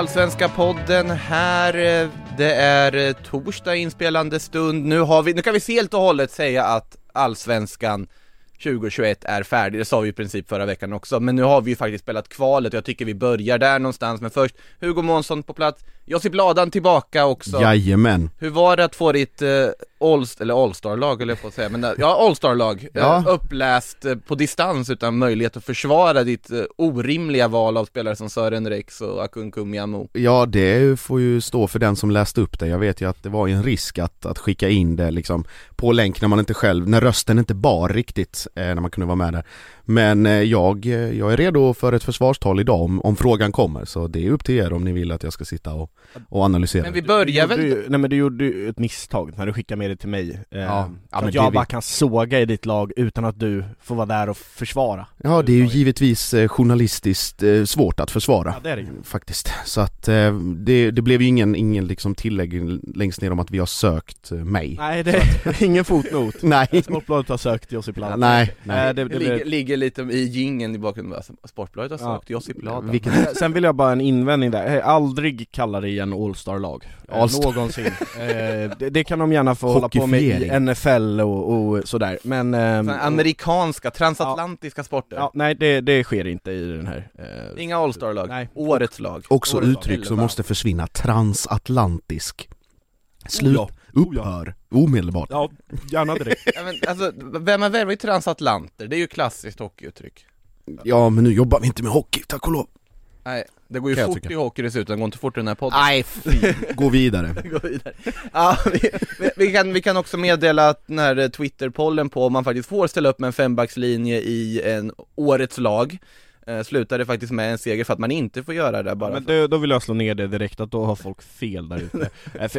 Allsvenska podden här, det är eh, torsdag inspelande stund, nu har vi, nu kan vi helt och hållet säga att Allsvenskan 2021 är färdig, det sa vi i princip förra veckan också, men nu har vi ju faktiskt spelat kvalet och jag tycker vi börjar där någonstans, men först Hugo Månsson på plats, Josip Ladan tillbaka också. Jajamän. Hur var det att få ditt, eh, all, eller All-star-lag höll jag på att säga, men eh, ja All-star-lag Ja. eh, uppläst eh, på distans utan möjlighet att försvara ditt eh, orimliga val av spelare som Sören Rex och Akunkum Yamo Ja det får ju stå för den som läste upp det, jag vet ju att det var en risk att, att skicka in det liksom på länk när man inte själv, när rösten inte bar riktigt eh, när man kunde vara med där Men eh, jag, eh, jag är redo för ett försvarstal idag om, om frågan kommer så det är upp till er om ni vill att jag ska sitta och, och analysera. Men vi Du börjar gjorde väl ju, nej men du gjorde ju ett misstag när du skickade med det till mig eh, Ja, så ja, men att det jag vi- bara kan såga i ditt lag utan att du får vara där och försvara. Ja det är ju givetvis eh, journalistiskt eh, svårt att försvara Ja det är det Faktiskt, så att eh, det, det blev ju ingen, ingen liksom tillägg längst ner om att vi har sökt eh, mig. Nej det är ingen fotnot. Nej, Sportbladet har sökt Josip Ladan nej, nej. Nej, det, det ligger, ligger lite i gingen i bakgrunden, alltså, Sportbladet har Ja. sökt Josip Vilken, Sen vill jag bara en invändning där, Eh, aldrig kalla det igen All-star-lag Eh, All-star. Någonsin eh, det, det kan de gärna få hålla på med i. NFL och, och sådär, men... Såna Amerikanska, transatlantiska sporter Ja, nej det, det sker inte i den här eh, Inga All-star-lag, Nej. årets lag också Årets lag. uttryck som Elva. måste försvinna, transatlantisk Slut, ja. Upphör, omedelbart. Ja, gärna direkt. Ja, men, alltså, vem har värvat transatlanter? Det är ju klassiskt hockeyuttryck. Ja men nu jobbar vi inte med hockey, tack och lov. Nej, det går ju Kan fort tycka. i hockey dessutom, det går inte fort i den här podden. Nej fy, gå vidare. Gå vidare. Ja, vi, vi- vi, kan, vi kan också meddela att den här Twitter-pollen på om man faktiskt får ställa upp med en fembackslinje i en årets lag eh, slutade faktiskt med en seger för att man inte får göra det bara Men för, då, då vill jag slå ner det direkt, att då har folk fel där ute.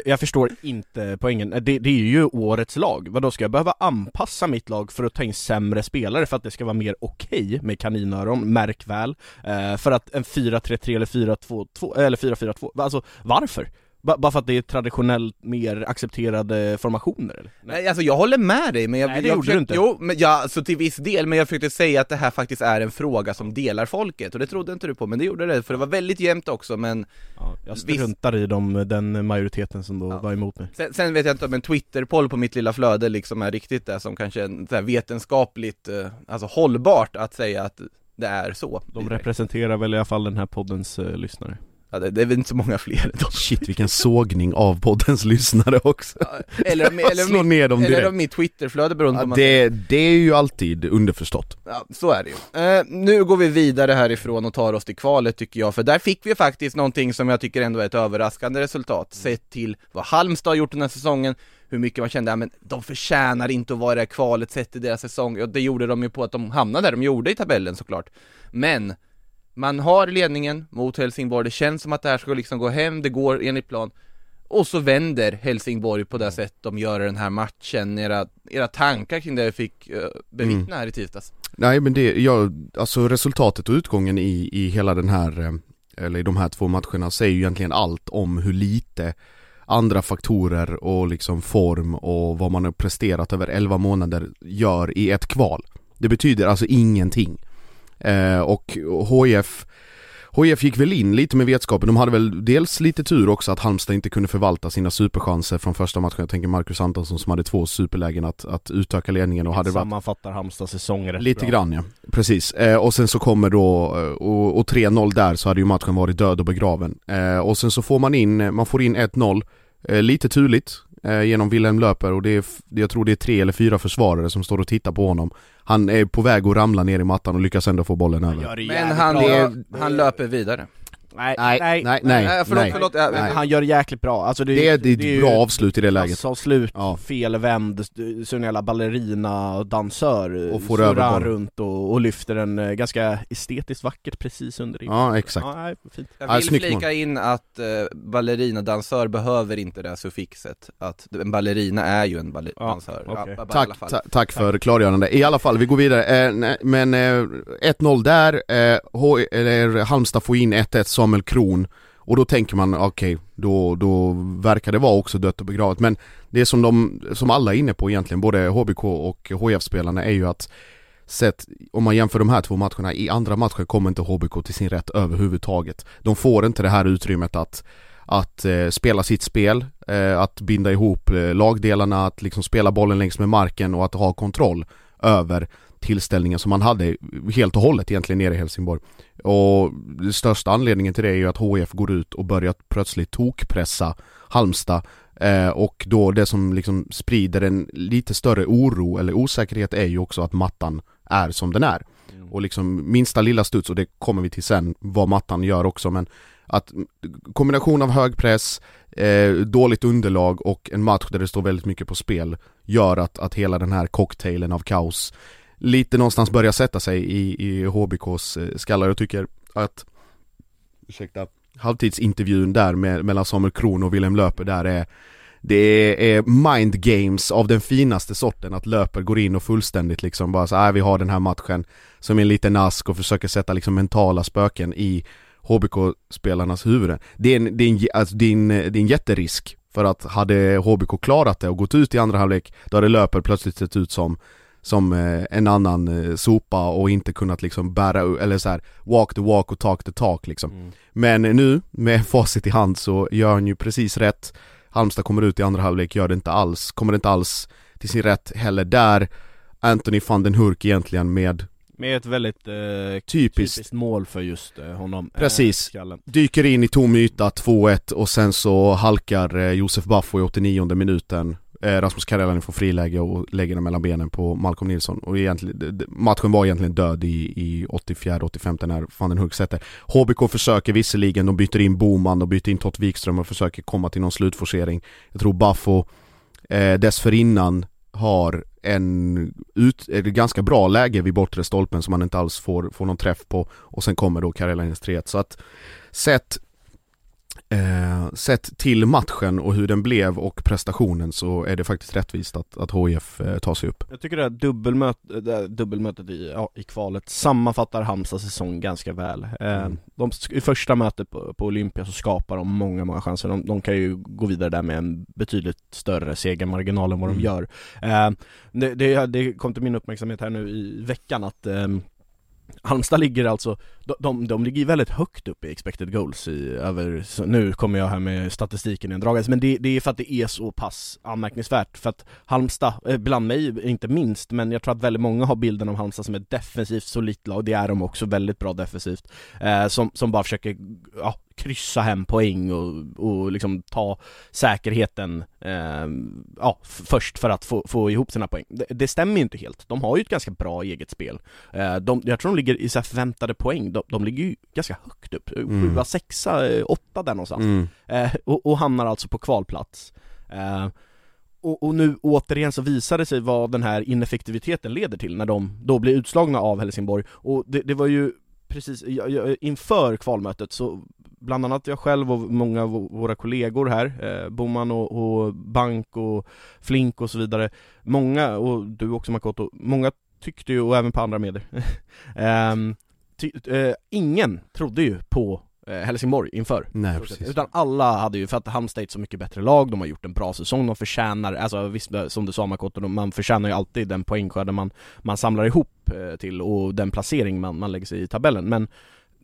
Jag förstår inte poängen, Eh, det, det är ju årets lag, Vadå ska jag behöva anpassa mitt lag för att ta in sämre spelare för att det ska vara mer okej med kaninöron, märk väl. Eh, För att en 4-3-3 eller 4-2-2, eller 4-4-2, alltså varför? Ba- bara för att det är traditionellt mer accepterade formationer eller? Nej alltså jag håller med dig men jag, Nej, det jag gjorde du inte. Jo, men ja, alltså till viss del, men jag försökte säga att det här faktiskt är en fråga som delar folket och det trodde inte du på, men det gjorde det, för det var väldigt jämnt också men Ja, jag Visst. struntar i dem, den majoriteten som då Ja. var emot mig Sen, sen vet jag inte om en Twitter-poll på mitt lilla flöde liksom är riktigt det som kanske är vetenskapligt, eh, alltså hållbart att säga att det är så De representerar väl i alla fall den här poddens eh, lyssnare ja, det, det är väl inte så många fler då. Shit vilken sågning av poddens lyssnare också Eller, om- eller, om ner dem eller om mitt Twitterflöde beroende på ja, man det, det är ju alltid underförstått Ja, så är det ju. Eh, nu går vi vidare härifrån och tar oss till kvalet tycker jag, för där fick vi faktiskt någonting som jag tycker ändå är ett överraskande resultat, sett till vad Halmstad har gjort den här säsongen, hur mycket man kände, ja, men de förtjänar inte att vara i det här kvalet sett till deras säsong, och det gjorde de ju på att de hamnade där de gjorde i tabellen såklart. Men, man har ledningen mot Helsingborg, det känns som att det här ska liksom gå hem, det går enligt plan, och så vänder Helsingborg på det sätt de gör i den här matchen, era, era tankar kring det vi fick uh, bevittna här i tisdags? Nej men det, ja, alltså resultatet och utgången i, i hela den här, eh, eller i de här två matcherna säger ju egentligen allt om hur lite andra faktorer och liksom form och vad man har presterat över 11 månader gör i ett kval. Det betyder alltså ingenting. Eh, och HIF HIF gick väl in lite med vetskapen, de hade väl dels lite tur också att Halmstad inte kunde förvalta sina superchanser från första matchen. Jag tänker Marcus Antonsson som hade två superlägen att, att utöka ledningen och hade varit Sammanfattar Halmstads säsong rätt Lite bra. grann ja, precis. Eh, och sen så kommer då, eh, och, och 3-0 där så hade ju matchen varit död och begraven. Eh, och sen så får man in, man får in 1-0, eh, lite turligt. eh, genom Wilhelm Löper och det är, jag tror det är tre eller fyra försvarare som står och tittar på honom. Han är på väg att ramla ner i mattan och lyckas ändå få bollen över. Men han, lö- han löper vidare. Nej, Nej, nej, nej, nej. Nej, förlåt, förlåt. Ja, Nej. Han gör det jäkligt bra, alltså det, Det är, det är ett ju bra avslut i det läget. Massavslut, Ja. felvänd, så en jävla ballerina, dansör Och får över runt och, och lyfter den eh, ganska estetiskt vackert precis under ribban. Ja, exakt. Ja, nej, fint. Jag Ja, vill snyggt flika in att eh, ballerina-dansör behöver inte det här suffixet, att en ballerina är ju en balle- Ja, dansör. okej. Ja, bara i Tack, alla fall. ta, tack för klargörande. I alla fall, vi går vidare. Eh, nej, men eh, 1-0 där, eh, H, eller Halmstad får in 1-1 Samuel Kron och då tänker man okej, då, då verkar det vara också dött och begravet men det som de, som alla är inne på egentligen, både HBK och HF-spelarna är ju att Sett, om man jämför de här två matcherna, i andra matcher kommer inte HBK till sin rätt överhuvudtaget. De får inte det här utrymmet att att eh, spela sitt spel, eh, att binda ihop eh, lagdelarna, att liksom spela bollen längs med marken och att ha kontroll över tillställningen som man hade helt och hållet egentligen nere i Helsingborg. Och den största anledningen till det är ju att HF går ut och börjar plötsligt tokpressa Halmstad eh, och då det som liksom sprider en lite större oro eller osäkerhet är ju också att mattan är som den är. Och liksom minsta lilla studs, och det kommer vi till sen, vad mattan gör också men att kombination av hög press, eh, dåligt underlag och en match där det står väldigt mycket på spel gör att, att hela den här cocktailen av kaos lite någonstans börjar sätta sig i, i HBKs eh, skallar. Jag tycker att, ursäkta, halvtidsintervjun där med, mellan Samuel Kron och Wilhelm Löper där är det är mind games av den finaste sorten, att Löper går in och fullständigt liksom bara så här, vi har den här matchen som en liten ask och försöker sätta liksom mentala spöken i HBK-spelarnas huvuden. Det är en, det är en, alltså, det är en, det är en jätterisk, för att hade HBK klarat det och gått ut i andra halvlek, då hade Löper plötsligt sett ut som som eh, en annan eh, sopa och inte kunnat liksom bära, eller så här walk the walk och talk the talk liksom. Mm. Men nu, med facit i hand så gör han ju precis rätt Halmstad kommer ut i andra halvlek, gör det inte alls, kommer inte alls till sin rätt heller där Anthony van den Hurk egentligen med Med ett väldigt eh, typiskt typiskt mål för just eh, honom Precis. eh. Dyker in i tom yta, 2-1 och sen så halkar eh, Josef Baffo i 89 minuten eh, Eh, Rasmus Karelani får friläge och lägger den mellan benen på Malcolm Nilsson. Och egentligen, matchen var egentligen död i, i 84-85 när van den Hugg sätter. HBK försöker visserligen, de byter in Boman, de byter in Tott Wikström och försöker komma till någon slutforcering. Jag tror Baffo eh, dessförinnan har en ut, ett ganska bra läge vid bortre stolpen som han inte alls får, får någon träff på. Och sen kommer då Karelanis 3 så att sett Eh, sett till matchen och hur den blev och prestationen så är det faktiskt rättvist att, att HIF eh, tar sig upp. Jag tycker det här dubbelmöt, det här dubbelmötet i, ja, i kvalet sammanfattar Halmstads säsong ganska väl. Eh, Mm. de, I första mötet på, på Olympia så skapar de många, många chanser. De, de kan ju gå vidare där med en betydligt större segermarginal än vad Mm. de gör. Eh, det, det, det kom till min uppmärksamhet här nu i veckan att ehm, Halmstad ligger alltså, de, de, de ligger ju väldigt högt upp i expected goals i över, nu kommer jag här med statistiken i en men det, det är för att det är så pass anmärkningsvärt för att Halmstad, eh, bland mig inte minst, men jag tror att väldigt många har bilden av Halmstad som ett defensivt solitt lag, det är de också väldigt bra defensivt, eh, som, som bara försöker, ja, kryssa hem poäng och, och liksom ta säkerheten eh, ja, först för att få, få ihop sina poäng. Det, det stämmer ju inte helt, de har ju ett ganska bra eget spel. Eh, de, jag tror de ligger i så förväntade poäng, de, de ligger ju ganska högt upp, Mm. sjua, sexa, eh, åtta där någonstans. Mm. Eh, och, och hamnar alltså på kvalplats. Eh, och, och nu återigen så visar det sig vad den här ineffektiviteten leder till när de då blir utslagna av Helsingborg. Och det, det var ju precis inför kvalmötet så bland annat jag själv och många av våra kollegor här, eh, Boman och, och Bank och Flink och så vidare, många, och du också Makoto, många tyckte ju, och även på andra medier, ehm, ty, eh, ingen trodde ju på eh, Helsingborg inför. Nej precis. Utan alla hade ju, för att Halmstad är ett så mycket bättre lag, de har gjort en bra säsong, de förtjänar, alltså visst som du sa Makoto, man förtjänar ju alltid den poängskörden man, man samlar ihop eh, till och den placering man, man lägger sig i tabellen. Men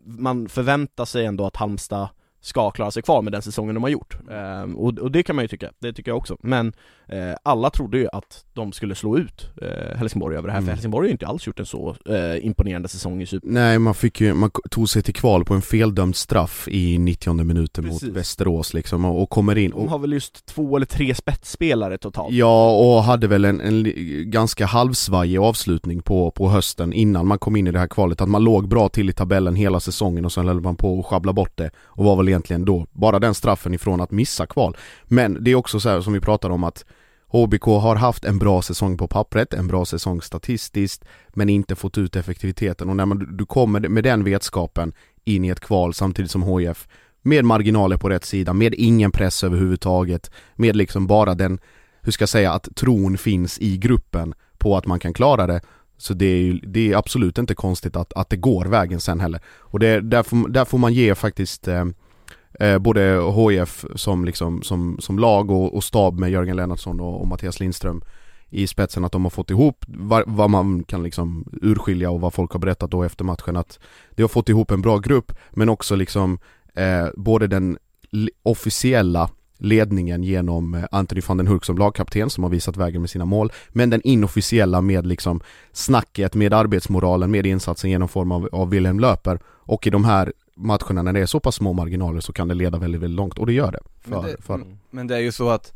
man förväntar sig ändå att Halmstad ska klara sig kvar med den säsongen de har gjort. Eh, och, och det kan man ju tycka, det tycker jag också. Men eh, alla trodde ju att de skulle slå ut eh, Helsingborg över det här, Mm. för Helsingborg har ju inte alls gjort en så eh, imponerande säsong i Super. Nej man fick ju, man tog sig till kval på en feldömd straff i 90 minuten Precis. mot Västerås liksom och, och kommer in De och, har väl just två eller tre spetsspelare totalt. Ja och hade väl en, en ganska halvsvajig avslutning på, på hösten innan man kom in i det här kvalet Att man låg bra till i tabellen hela säsongen och sen höll man på att sjabbla bort det Och var väl egentligen då bara den straffen ifrån att missa kval. Men det är också så här som vi pratade om att HBK har haft en bra säsong på pappret, en bra säsong statistiskt Men inte fått ut effektiviteten. Och när man, du kommer med den vetskapen in i ett kval samtidigt som HIF Med marginaler på rätt sida, med ingen press överhuvudtaget Med liksom bara den, hur ska jag säga, att tron finns i gruppen på att man kan klara det Så det är, ju- det är absolut inte konstigt att, att det går vägen sen heller. Och det, där, får, där får man ge faktiskt eh, eh, både HIF som, liksom, som, som lag och, och stab med Jörgen Lennartsson och, och Mattias Lindström i spetsen att de har fått ihop vad, vad man kan liksom urskilja och vad folk har berättat då efter matchen att de har fått ihop en bra grupp men också liksom eh, både den officiella ledningen genom eh, Anthony van den Hurk som lagkapten som har visat vägen med sina mål men den inofficiella med liksom snacket, med arbetsmoralen, med insatsen genom form av, av Wilhelm Löper. Och i de här matcherna när det är så pass små marginaler så kan det leda väldigt, väldigt långt och det gör det. För, Men det- för Men det är ju så att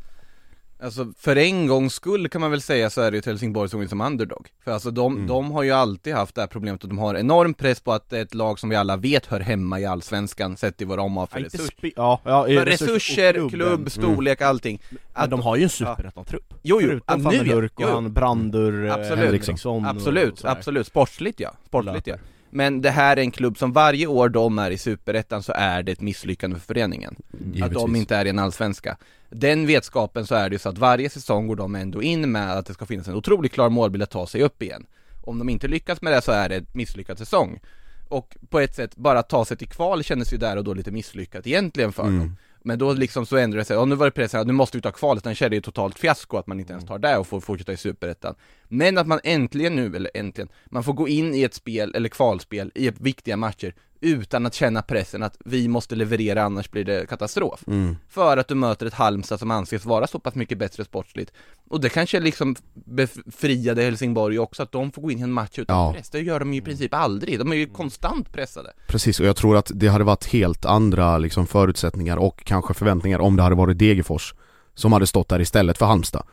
Alltså för en gångs skull kan man väl säga så är det ju Helsingborg som är som underdog. För alltså de, Mm. de har ju alltid haft det här problemet att de har enorm press på att det är ett lag som vi alla vet hör hemma i Allsvenskan sett till vad de har för resurs, ja, ja, i för resurs- resurser, och klubb, klubben. storlek, allting. Men de har ju en superettan-trupp. Jo, jo, Förutom van nu der och han Brandur, eh, Absolut. Henriksson och- och Absolut, absolut, sportsligt ja, sportsligt ja. Men det här är en klubb som varje år de är i superettan så är det ett misslyckande för föreningen. Att de Givetvis. inte är i en allsvenska. Den vetskapen så är det ju så att varje säsong går de ändå in med att det ska finnas en otroligt klar målbild att ta sig upp igen. Om de inte lyckas med det så är det ett misslyckad säsong. Och på ett sätt, bara att ta sig till kval kändes ju där och då lite misslyckat egentligen för Mm. dem Men då liksom så ändrade det sig, och nu var det pressen nu måste vi ta kvalet, den kände ju totalt fiasko att man inte ens tar det och får fortsätta i superettan. Men att man äntligen nu, eller äntligen, man får gå in i ett spel, eller kvalspel, i viktiga matcher Utan att känna pressen att vi måste leverera annars blir det katastrof Mm. För att du möter ett Halmstad som anses vara så pass mycket bättre sportsligt Och det kanske liksom befriade Helsingborg också, att de får gå in i en match utan Ja. press Det gör de ju i princip aldrig, de är ju konstant pressade Precis, och jag tror att det hade varit helt andra liksom, förutsättningar och kanske förväntningar om det hade varit Degerfors som hade stått där istället för Halmstad.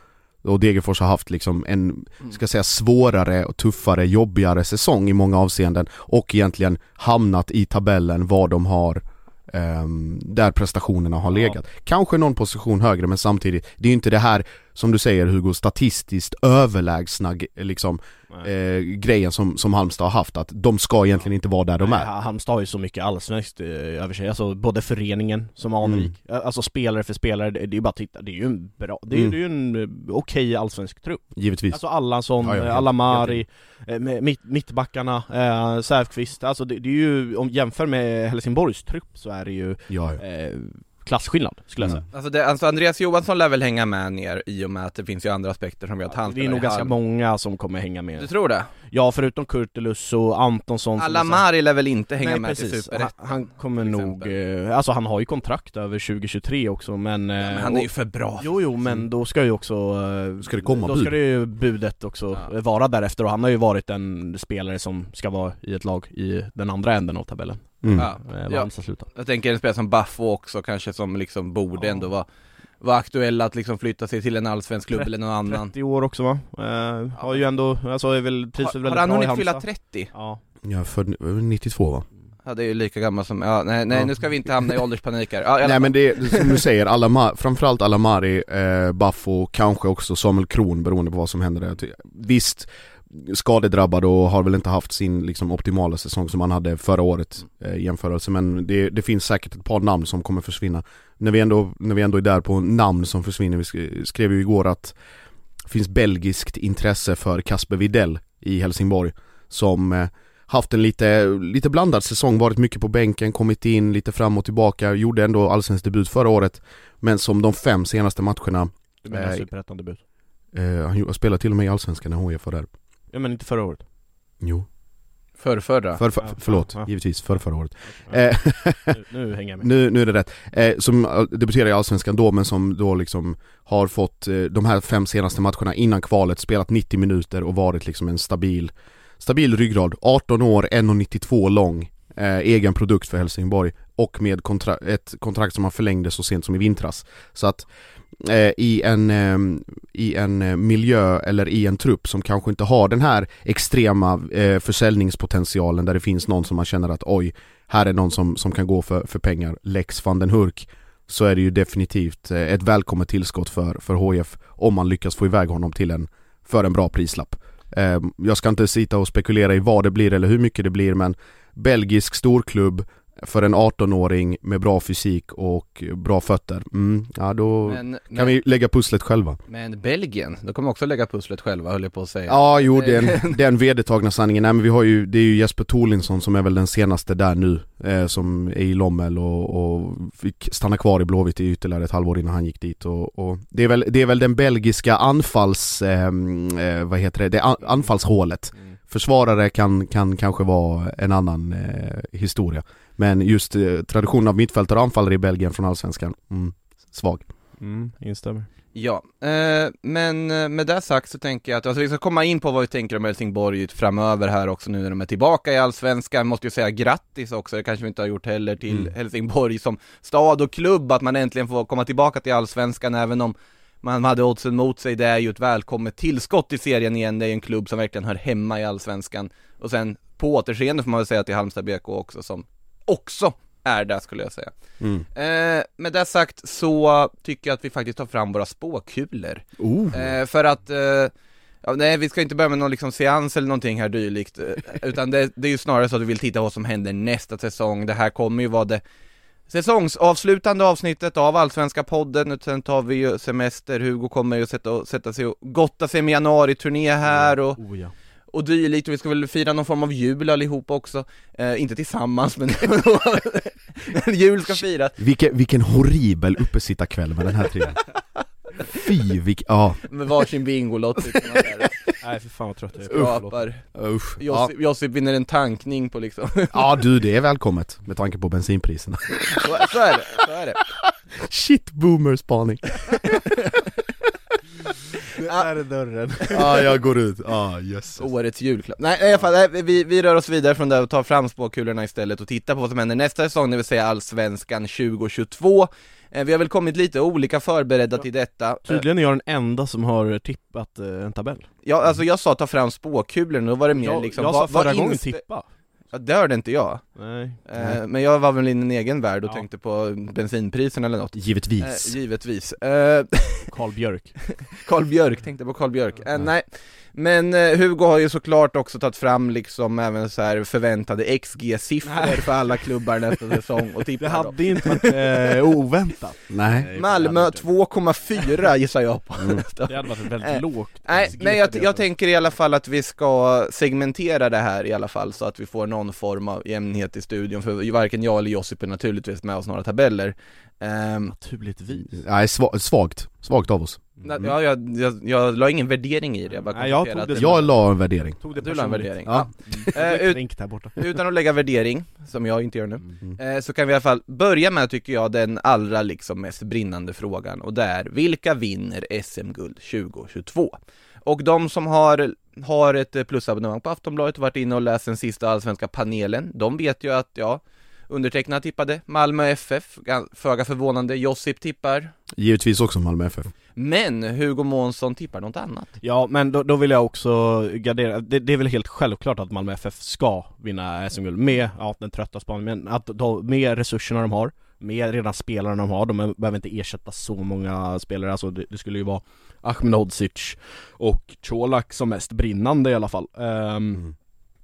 Och Degerfors har haft liksom en, ska jag säga, svårare och tuffare, jobbigare säsong i många avseenden och egentligen hamnat i tabellen var de har ehm, där prestationerna har Ja. legat. Kanske någon position högre men samtidigt, det är ju inte det här som du säger Hugo, statistiskt överlägsna liksom Nej. eh, grejen som, som Halmstad har haft, att de ska egentligen inte vara där de Nej, är. Halmstad har ju så mycket allsvenskt eh, över sig, alltså både föreningen som anrik, Mm. alltså spelare för spelare, det, det är ju bara att titta, det är ju en bra, det är, Mm. det är ju en eh, okej allsvensk trupp Givetvis. Alltså Allansson, Ja, ja, ja, Alamari, eh, mitt, mittbackarna, eh, Säfqvist, alltså det, det är ju, om jämför med Helsingborgs trupp så är det ju ja, ja. eh, klasskillnad skulle jag Mm. säga Alltså, det, alltså Andreas Johansson lär väl hänga med ner i och med att det finns ju andra aspekter som vi har att han Det är nog ganska Halm. många som kommer hänga Du med tror det? Ja, förutom Kurtulus och Antonsson Alamari lär väl inte hänga Nej med till precis, han, superettan? han kommer till nog, eh, alltså han har ju kontrakt över 2023 också men, Ja, eh, men han är ju för bra Jo jo men då ska ju också eh, Ska det komma Då bud? ska det ju budet också Ja. eh, vara därefter och han har ju varit en spelare som ska vara i ett lag i den andra änden av tabellen Mm. Ja. eh, Var Ja. Jag tänker en spelare som Baffo också kanske som liksom borde Ja. ändå vara vara aktuell att liksom flytta sig till en allsvensk klubb eller någon annan 30 år också va? Eh, har ju ändå, alltså är väl, trivs Har, väl har väldigt han bra i hunnit Halmstad fylla 30? Ja, är född eh, 92 va? Ja det är ju lika gammal som, ja nej, nej Ja. nu ska vi inte hamna i ålderspanik här ja, Nej men det är som du säger, Alama, framförallt Alamari, eh, Baffo, kanske också Samuel Kron beroende på vad som händer där. Visst, skadedrabbad och har väl inte haft sin liksom, optimala säsong som han hade förra året eh, i jämförelse men det, det finns säkert ett par namn som kommer försvinna. När vi ändå, när vi ändå är där på namn som försvinner, vi sk- skrev ju igår att det finns belgiskt intresse för Kasper Videll i Helsingborg som eh, haft en lite, lite blandad säsong, varit mycket på bänken, kommit in lite fram och tillbaka, gjorde ändå allsvensk debut förra året Men som de fem senaste matcherna, du menar Eh, superettan-debut? eh, han spelar till och med i allsvenskan när HIF var där Ja men inte förra året Jo Förrförra. För, för, Ja, förlåt, ja. givetvis för förra året. Ja. Eh, Nu, nu hänger jag med. nu, nu är det rätt. Eh, som debuterade i Allsvenskan då men som då liksom har fått eh, de här fem senaste matcherna innan kvalet spelat 90 minuter och varit liksom en stabil Stabil ryggrad, 18 år, 1,92 lång eh, Egen produkt för Helsingborg och med kontra- ett kontrakt som han förlängde så sent som i vintras Så att Eh, i en, ehm, i en eh, miljö eller i en trupp som kanske inte har den här extrema eh, försäljningspotentialen där det finns någon som man känner att oj, här är någon som, som kan gå för, för pengar, Lex van den Hurk så är det ju definitivt eh, ett välkommet tillskott för, för HF om man lyckas få iväg honom till en, för en bra prislapp. Ehm, jag ska inte sitta och spekulera i vad det blir eller hur mycket det blir men belgisk storklubb för en 18-åring med bra fysik och bra fötter, mm, ja då Men, kan men, vi lägga pusslet själva. men Belgien, de kommer också lägga pusslet själva höll jag på att säga. Ja, jo den, den vedertagna sanningen, nej men vi har ju, det är ju Jesper Thorlinsson som är väl den senaste där nu eh, Som är i Lommel och, och fick stanna kvar i Blåvitt i ytterligare ett halvår innan han gick dit och, och det, är väl, det är väl den belgiska anfalls, eh, eh, vad heter det, det an, anfallshålet Mm. Försvarare kan, kan kanske vara en annan eh, historia Men just eh, traditionen av mittfältare och anfallare i Belgien från Allsvenskan, mm, svag Mm, instämmer. Ja, eh, men eh, med det sagt så tänker jag att alltså, vi ska komma in på vad vi tänker om Helsingborg framöver här också nu när de är tillbaka i Allsvenskan. Måste ju säga grattis också, det kanske vi inte har gjort heller till Mm. Helsingborg som stad och klubb, att man äntligen får komma tillbaka till Allsvenskan även om man hade oddsen mot sig, det är ju ett välkommet tillskott i serien igen, det är ju en klubb som verkligen hör hemma i Allsvenskan. Och sen på återseende får man väl säga till Halmstad BK också som också är där skulle jag säga. mm. Eh, med det sagt så tycker jag att vi faktiskt tar fram våra spåkulor. oh. Eh, för att, eh, ja, nej vi ska inte börja med någon liksom seans eller någonting här dylikt, eh, utan det, det är ju snarare så att vi vill titta på vad som händer nästa säsong. Det här kommer ju vara det säsongsavslutande avsnittet av Allsvenska podden, och sen tar vi ju semester, Hugo kommer ju sätta, sätta sig och gotta sig med januari-turné här och Oh, ja. och dylikt. Och vi ska väl fira någon form av jul allihopa också, eh, inte tillsammans men jul ska firas, Vilken, vilken horribel uppesittarkväll med den här tiden Fy, vilk, ja, med varsin bingolott. Sitter man där Nej för fan vad trött jag är. skrapar, usch. Ja. Josip, Josip vinner en tankning på liksom, ja du, det är välkommet med tanke på bensinpriserna. Så, så är det, så är det. Shit boomer-spaning Där är dörren. Ja, jag går ut, ja jösses. Årets julklapp. Nej i alla fall, vi, vi rör oss vidare från det och tar fram spåkulorna istället och tittar på vad som händer nästa säsong, det vill säga Allsvenskan 2022 eh, Vi har väl kommit lite olika förberedda till detta Eh, Tydligen är jag den enda som har tippat eh, en tabell. Ja, alltså jag sa ta fram spåkulorna, då var det mer jag liksom jag sa förra gången tippa. Ja, det hörde inte jag Nej. Eh, Men jag var väl i en egen värld och Ja. tänkte på bensinpriserna eller något Givetvis eh, Givetvis eh, Karl Björk. Karl Björk, tänkte på Karl Björk. Eh, nej, men eh, Hugo har ju såklart också tagit fram liksom även så här förväntade XG-siffror för alla klubbar nästa säsong och Det tippar hade dem. inte varit eh, oväntat. Nej Malmö 2,4 gissar jag på Mm. Det hade varit väldigt Eh, lågt Nej, men jag, jag tänker i alla fall att vi ska segmentera det här i alla fall så att vi får någon form av jämnhet i studion för varken jag eller Josip är naturligtvis med oss några tabeller Ehm, Naturligtvis. Nej, sva, svagt, svagt av oss na- ja, jag, jag, jag la ingen värdering i det, jag bara Nej, jag tog det det- Jag la en värdering Tog det Du la en värdering, Ja. ja. Eh, Eh, ut-. Utan att lägga värdering, som jag inte gör nu Mm. Eh, så kan vi i alla fall börja med, tycker jag, den allra liksom mest brinnande frågan och det är vilka vinner SM-guld 2022? Och de som har, har ett eh, plusabonnemang på Aftonbladet och varit inne och läst den sista allsvenska panelen, de vet ju att, ja, undertecknad tippade Malmö FF, föga förvånande, Josip tippar, Givetvis också Malmö FF men Hugo Månsson tippar något annat. Ja men då, då vill jag också gardera, det, det är väl helt självklart att Malmö FF ska vinna SM-guld med, ja den trötta spaningen, men att de, med resurserna de har med redan spelarna de har, de behöver inte ersätta så många spelare, alltså det, det skulle ju vara Ahmedhodzic och Colak som mest brinnande i alla fall. Ehm, Mm.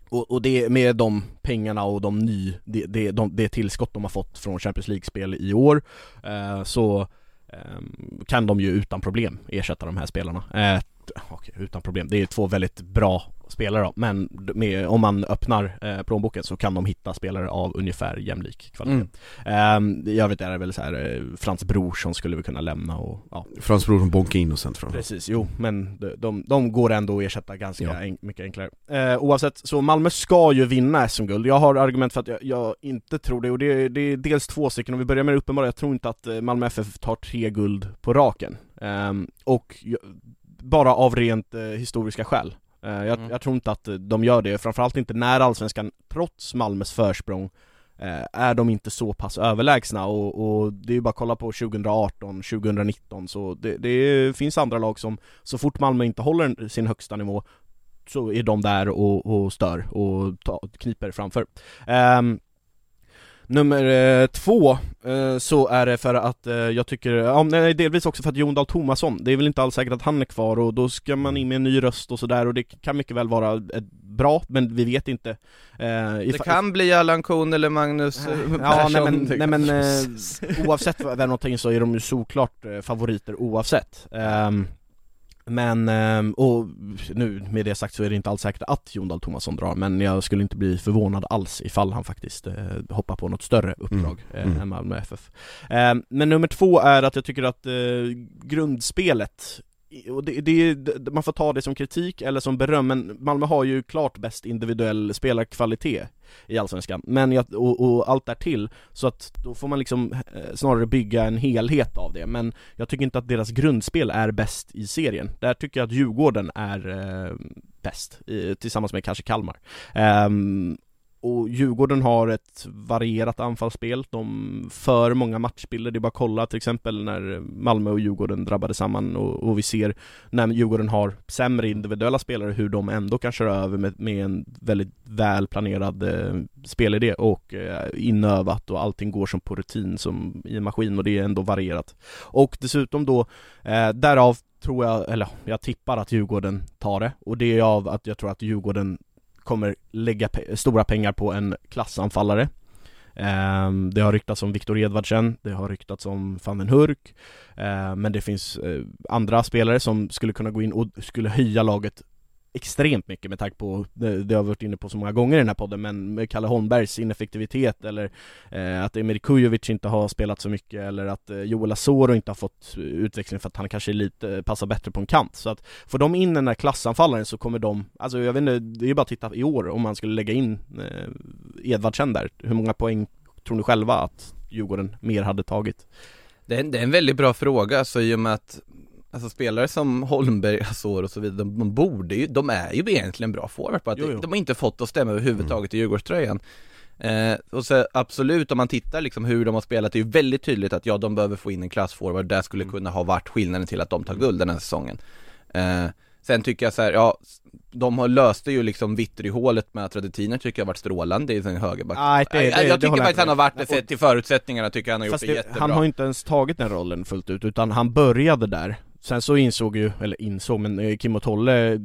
och, och det med de pengarna och de ny, det, det, de, det tillskott de har fått från Champions League-spel i år eh, Så ehm, kan de ju utan problem ersätta de här spelarna. T- Okej, utan problem, det är två väldigt bra spelare då, men med, om man öppnar eh, plånboken så kan de hitta spelare av ungefär jämlik kvalitet. Mm. I övrigt är det väl så här eh, Frans Brorsson skulle vi kunna lämna och ja. Frans Brorsson Bonke Innocent framförallt. Precis, jo men de, de, de går ändå att ersätta ganska Ja. en, mycket enklare. Eh, oavsett, så Malmö ska ju vinna SM-guld. Jag har argument för att jag, jag inte tror det och det, det är dels två stycken, om vi börjar med det uppenbara, jag tror inte att eh, Malmö FF tar tre guld på raken. Ehm, och jag, bara av rent eh, historiska skäl. Eh, jag, Mm. jag tror inte att de gör det, framförallt inte när Allsvenskan, trots Malmös försprång, eh, är de inte så pass överlägsna och, och det är ju bara att kolla på 2018, 2019 så det, det finns andra lag som så fort Malmö inte håller sin högsta nivå så är de där och, och stör och ta, kniper framför. Ehm, Nummer eh, två eh, så är det för att eh, jag tycker, ja, nej, delvis också för att Jon Dahl Tomasson, det är väl inte alls säkert att han är kvar och då ska man in med en ny röst och sådär och det kan mycket väl vara bra, men vi vet inte. Det kan bli Allan Kuhn eller Magnus Ja, nej men, nej, men oavsett vad det är någonting så är de ju såklart favoriter oavsett. Ehm, men, ehm, och nu med det sagt så är det inte alls säkert att Jon Dahl Tomasson drar, men jag skulle inte bli förvånad alls ifall han faktiskt eh, hoppar på något större uppdrag Mm, mm. än Malmö FF. Ehm, men nummer två är att jag tycker att eh, grundspelet och det, det, man får ta det som kritik eller som beröm, men Malmö har ju klart bäst individuell spelarkvalitet i Allsvenskan, men jag, och, och allt därtill, så att då får man liksom eh, snarare bygga en helhet av det, men jag tycker inte att deras grundspel är bäst i serien. Där tycker jag att Djurgården är eh, bäst, i, tillsammans med kanske Kalmar. Um, och Djurgården har ett varierat anfallsspel, de för många matchbilder, det är bara att kolla till exempel när Malmö och Djurgården drabbade samman och, och vi ser när Djurgården har sämre individuella spelare hur de ändå kan köra över med, med en väldigt välplanerad eh, spelidé och eh, inövat och allting går som på rutin som i en maskin och det är ändå varierat. Och dessutom då, eh, därav tror jag, eller jag tippar att Djurgården tar det. Och det är av att jag tror att Djurgården kommer lägga pe- stora pengar på en klassanfallare. Ehm, det har ryktats om Viktor Edvardsen, det har ryktats om van den Hurk eh, Men det finns eh, andra spelare som skulle kunna gå in och skulle höja laget extremt mycket med tanke på, det, det har vi varit inne på så många gånger i den här podden, men med Kalle Holmbergs ineffektivitet eller eh, att Emir Kujovic inte har spelat så mycket eller att eh, Joel Asoro inte har fått utveckling för att han kanske är lite, eh, passar bättre på en kant. Så att får de in den här klassanfallaren så kommer de, alltså jag vet inte, det är ju bara att titta i år om man skulle lägga in eh, Edvardsen där, hur många poäng tror ni själva att Djurgården mer hade tagit? Det är, en, det är en väldigt bra fråga, så i och med att Alltså spelare som Holmberg, Azor och så vidare, de, de borde ju, de är ju egentligen bra forward på att Jo, jo. de har inte fått att stämma överhuvudtaget i Djurgårdströjan. Eh, Och så absolut, om man tittar liksom hur de har spelat, det är ju väldigt tydligt att ja, de behöver få in en klassforward, det skulle Mm. kunna ha varit skillnaden till att de tar guld den här säsongen. Eh, Sen tycker jag så här, ja, de har löste ju liksom Vittry-hålet med att Radetiner tycker jag har varit strålande i sin högerback. Nej, det- det- jag, jag tycker faktiskt han har varit det, sett till förutsättningarna tycker jag han har gjort det, det, jättebra. han har inte ens tagit den rollen fullt ut, utan han började där Sen så insåg ju, eller insåg, men eh, Kim och Tolle eh,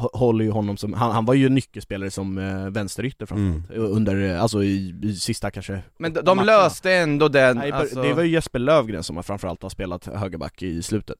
hå- håller ju honom som, han, han var ju nyckelspelare som eh, vänsterytter framförallt Under, eh, alltså i, i sista kanske Men de, de löste ändå den, Nej, alltså, det var ju Jesper Lövgren som har framförallt har spelat högerback i slutet.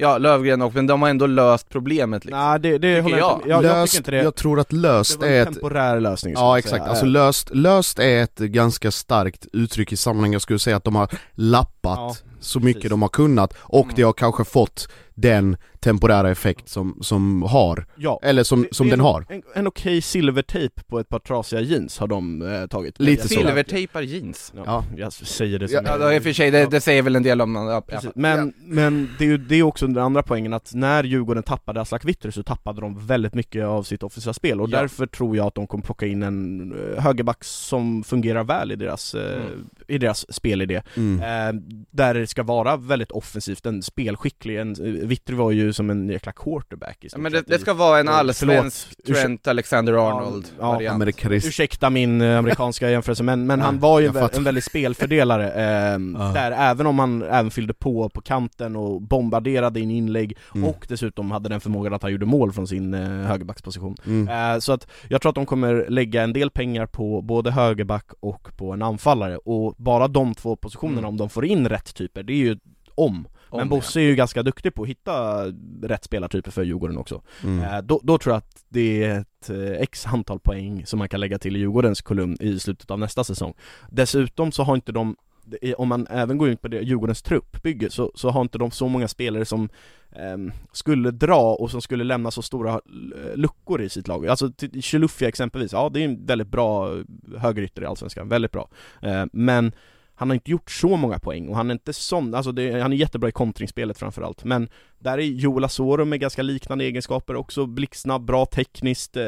Ja, Lövgren och, men de har ändå löst problemet liksom. Nej det, det håller jag. jag. inte jag, jag löst, tycker inte det, jag tror att löst är en ett temporär lösning Ja jag exakt, säga. alltså löst, löst är ett ganska starkt uttryck i sammanhanget, jag skulle säga att de har lappat Ja, så mycket precis. de har kunnat och Mm. det har kanske fått den temporära effekt som, som har, ja. eller som, Det- som det den en- har En, en okej silvertejp på ett par trasiga jeans har de eh, tagit Lite Jag- så. Silvertejpar jeans Ja, Ja. jag säger det som Ja, Ja, då, i och för sig, det, det säger väl en del om, ja, Precis. ja. Men, men det är ju det är också den andra poängen att när Djurgården tappade Aslak Witry så tappade de väldigt mycket av sitt offensiva spel och Ja. därför tror jag att de kommer plocka in en eh, högerback som fungerar väl i deras, eh, Mm. I deras spelidé. mm. Eh, där det ska vara väldigt offensivt, en spelskicklig, en, eh, Witry var ju som en jäkla quarterback i ja men det, det ska vara en Förlåt. allsvensk. Trent Alexander-Arnold Ja, ja, Ursäkta min eh, amerikanska jämförelse men, men Ja, han var ju en, en väldigt spelfördelare eh. Där även om han även fyllde på på kanten och bombarderade in inlägg Mm. och dessutom hade den förmågan att han gjorde mål från sin eh, högerbacksposition mm. eh, Så att jag tror att de kommer lägga en del pengar på både högerback och på en anfallare och bara de två positionerna Mm. om de får in rätt typer, det är ju om Om Men Bosse är ju ganska duktig på att hitta rätt spelartyper för Djurgården också Mm. Eh, då, då tror jag att det är ett eh, x antal poäng som man kan lägga till i Djurgårdens kolumn i slutet av nästa säsong Dessutom så har inte de är- om man även går in på det, Djurgårdens truppbygge så, så har inte de så många spelare som eh, skulle dra och som skulle lämna så stora eh, luckor i sitt lag. Alltså Chilufya exempelvis, ja det är en väldigt bra eh, högerytter i Allsvenskan, väldigt bra. Eh, men han har inte gjort så många poäng och han är inte sån, alltså det, han är jättebra i kontringsspelet framförallt Men där är Joel Asoro med ganska liknande egenskaper också, blixtsnabb, bra tekniskt, eh,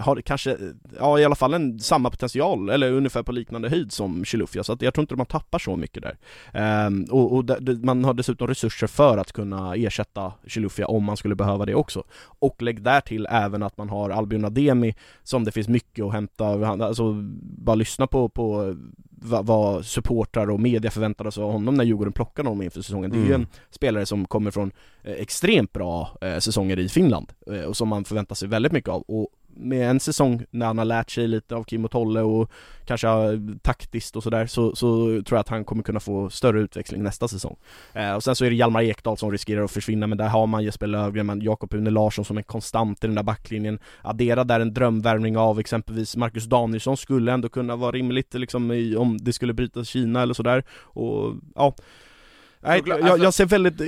har kanske, ja i alla fall en samma potential, eller ungefär på liknande höjd som Chilufya Så att jag tror inte man tappar så mycket där Ehm, Och, och där- man har dessutom resurser för att kunna ersätta Chilufya om man skulle behöva det också Och lägg där till även att man har Albion Ademi som det finns mycket att hämta, alltså bara lyssna på, på vad, vad supportrar och media förväntade sig av honom när Djurgården plockade honom inför säsongen. Det är ju Mm. en spelare som kommer från extremt bra eh, säsonger i Finland eh, och som man förväntar sig väldigt mycket av. Och med en säsong när han har lärt sig lite av Kim och Tolle och kanske taktiskt och sådär så, så tror jag att han kommer kunna få större utväxling nästa säsong. Eh, och sen så är det Hjalmar Ekdal som riskerar att försvinna men där har man Jesper Löfgren, man Jakob Une Larsson som är konstant i den där backlinjen. Addera där en drömvärvning av exempelvis Marcus Danielsson skulle ändå kunna vara rimligt liksom i, om det skulle bryta Kina eller sådär. Och ja, Nej, Såklart, jag, alltså- jag ser väldigt,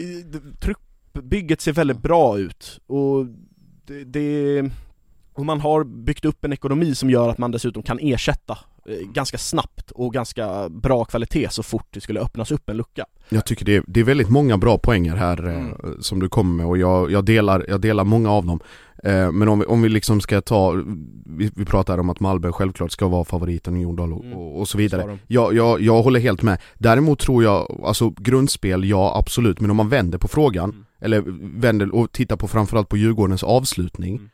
truppbygget ser väldigt bra ut och det, det och man har byggt upp en ekonomi som gör att man dessutom kan ersätta eh, ganska snabbt och ganska bra kvalitet så fort det skulle öppnas upp en lucka. Jag tycker det är, det är väldigt många bra poänger här eh, Mm. som du kommer med och jag, jag, delar, jag delar många av dem. Eh, men om vi, om vi liksom ska ta, vi, vi pratar om att Malmö självklart ska vara favoriten i Jordal och, Mm. och, och så vidare. Jag, jag, jag håller helt med. Däremot tror jag, alltså grundspel, ja absolut, men om man vänder på frågan, Mm. Eller vänder och tittar på framförallt på Djurgårdens avslutning, Mm.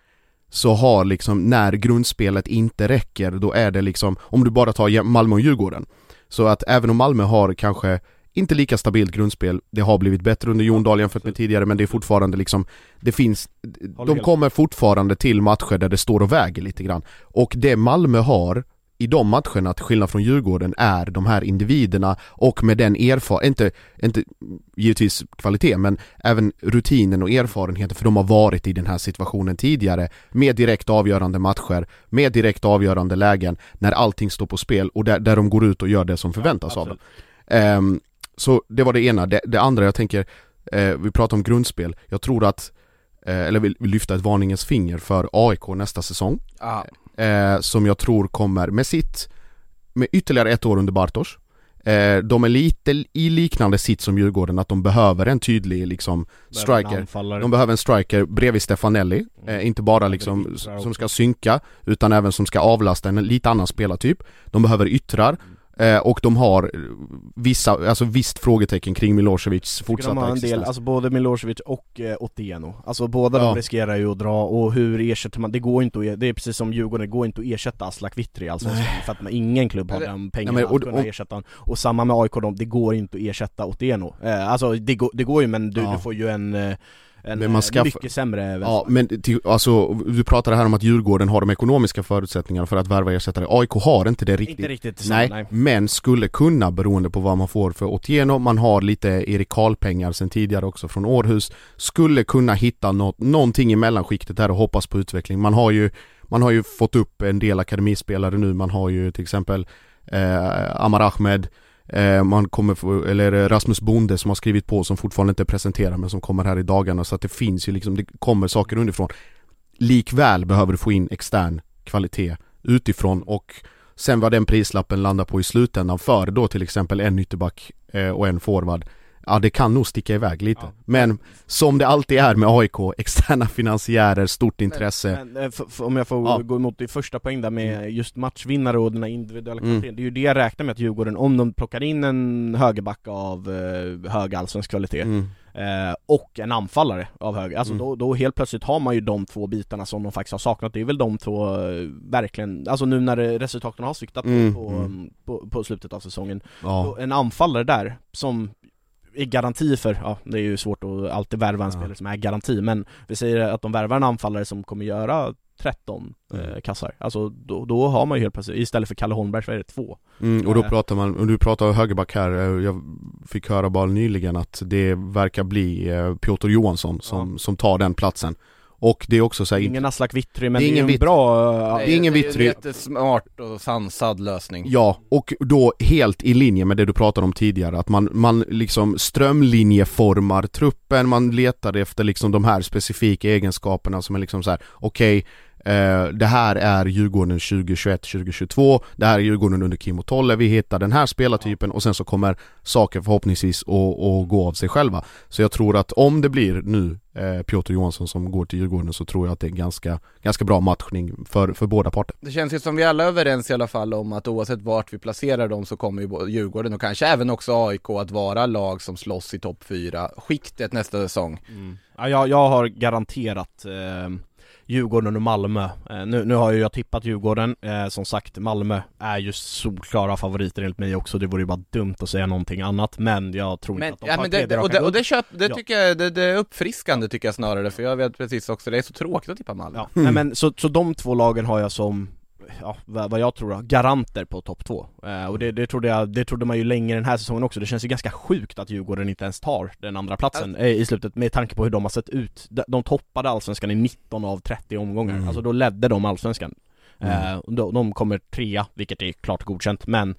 så har liksom, när grundspelet inte räcker, då är det liksom, om du bara tar Malmö och Djurgården, så att även om Malmö har kanske inte lika stabilt grundspel, det har blivit bättre under Jon Dahl jämfört med tidigare men det är fortfarande liksom, det finns, de kommer fortfarande till matcher där det står och väger lite grann. Och det Malmö har i de matcherna, till skillnad från Djurgården, är de här individerna och med den erfarenheten, inte, inte givetvis kvalitet, men även rutinen och erfarenheten för de har varit i den här situationen tidigare med direkt avgörande matcher, med direkt avgörande lägen när allting står på spel och där, där de går ut och gör det som förväntas av dem. Ehm, så det var det ena. Det, det andra jag tänker, eh, vi pratar om grundspel. Jag tror att, eh, eller vill, lyfta ett varningens finger för AIK nästa säsong. Ja. Eh, som jag tror kommer med sitt, med ytterligare ett år under Bartos. Eh, de är lite i liknande sitt som Djurgården, att de behöver en tydlig liksom striker. De behöver en striker bredvid Stefanelli, eh, inte bara liksom som ska synka utan även som ska avlasta en lite annan spelartyp. De behöver yttrar eh, och de har eh, vissa, alltså visst frågetecken kring Milosevics Tycker de fortsatta har en del, existens. alltså både Milosevic och eh, Otieno Alltså båda Ja. de riskerar ju att dra och hur ersätter man, det går inte att, det är precis som Djurgården, det går inte att ersätta Aslak Witry alltså för att man, ingen klubb har Eller- de pengarna Nej, men- och- att kunna och- ersätta honom. Och samma med AIK, de, det går inte att ersätta Otieno eh, Alltså det går, det går ju men du, Ja. du får ju en, eh, en Men man eh, skaffar- mycket sämre Ja men alltså, du pratade här om att Djurgården har de ekonomiska förutsättningarna för att värva ersättare. AIK har inte det riktigt. Inte riktigt samma, Nej, nej. men skulle kunna beroende på vad man får för Otieno, man har lite Erik Karl-pengar sen tidigare också från Århus, skulle kunna hitta något, någonting i mellanskiktet där och hoppas på utveckling. Man har ju, man har ju fått upp en del akademispelare nu, man har ju till exempel eh, Amar Ahmed, Eh, man kommer få, eller Rasmus Bonde som har skrivit på som fortfarande inte presenterar men som kommer här i dagarna så att det finns ju liksom, det kommer saker underifrån. Likväl behöver du få in extern kvalitet utifrån och sen vad den prislappen landar på i slutändan för då till exempel en ytterback eh, och en forward Ja det kan nog sticka iväg lite. Ja. Men som det alltid är med AIK, externa finansiärer, stort intresse. Men, eh, f- f- om jag får Ja. gå emot din första poäng där med just matchvinnare och den här individuella Mm. kvaliteten Det är ju det jag räknar med att Djurgården, om de plockar in en högerback av eh, hög allsvensk kvalitet Mm. eh, och en anfallare av hög, alltså Mm. då, då helt plötsligt har man ju de två bitarna som de faktiskt har saknat Det är väl de två eh, verkligen, alltså nu när resultaten har sviktat Mm, på, mm. på, på slutet av säsongen Ja. En anfallare där som är garanti för, ja det är ju svårt att alltid värva en Ja. spelare som är garanti men vi säger att de värvar en anfallare som kommer göra 13 eh, Mm. kassar, alltså då, då har man ju helt plötsligt, istället för Kalle Holmberg så är det två Mm, och då Eh. pratar man, och du pratar högerback här, eh, jag fick höra bara nyligen att det verkar bli eh, Piotr Johansson som, som tar den platsen Och det är också så här, Ingen Aslak Witry men Det är ingen en Witry. bra, ja, det är ingen Det är Witry. en jättesmart och sansad lösning Ja, och då helt i linje med det du pratade om tidigare, att man, man liksom strömlinjeformar truppen, man letar efter liksom de här specifika egenskaperna som är liksom så här: okej, eh, det här är Djurgården 2021-2022, det här är Djurgården under Kim och Tolle, vi hittar den här spelartypen och sen så kommer saker förhoppningsvis att, gå av sig själva. Så jag tror att om det blir nu eh, Piotr Johansson som går till Djurgården så tror jag att det är ganska, ganska bra matchning för, för båda parter. Det känns ju som vi alla är överens i alla fall om att oavsett vart vi placerar dem så kommer ju Djurgården och kanske även också AIK att vara lag som slåss i topp 4 skiktet nästa säsong. Ja, jag, jag har garanterat eh, Djurgården och Malmö. Eh, nu, nu har ju jag tippat Djurgården, eh, som sagt Malmö är ju solklara favoriter enligt mig också, det vore ju bara dumt att säga någonting annat men jag tror Men, inte att de ja, men det, det, och det, och det, köp, det Ja. tycker jag, det, det är uppfriskande tycker jag snarare för jag vet precis också, det är så tråkigt att tippa Malmö. Ja, nej, men så, så de två lagen har jag som, ja, vad, jag tror då, garanter på topp två. Eh, och det, det, trodde jag, det trodde man ju länge den här säsongen också, det känns ju ganska sjukt att Djurgården inte ens tar den andra platsen eh, i slutet med tanke på hur de har sett ut. De, de toppade allsvenskan i 19 av 30 omgångar, Mm. alltså då ledde de allsvenskan. Mm. Eh, de, de kommer trea, vilket är klart godkänt, men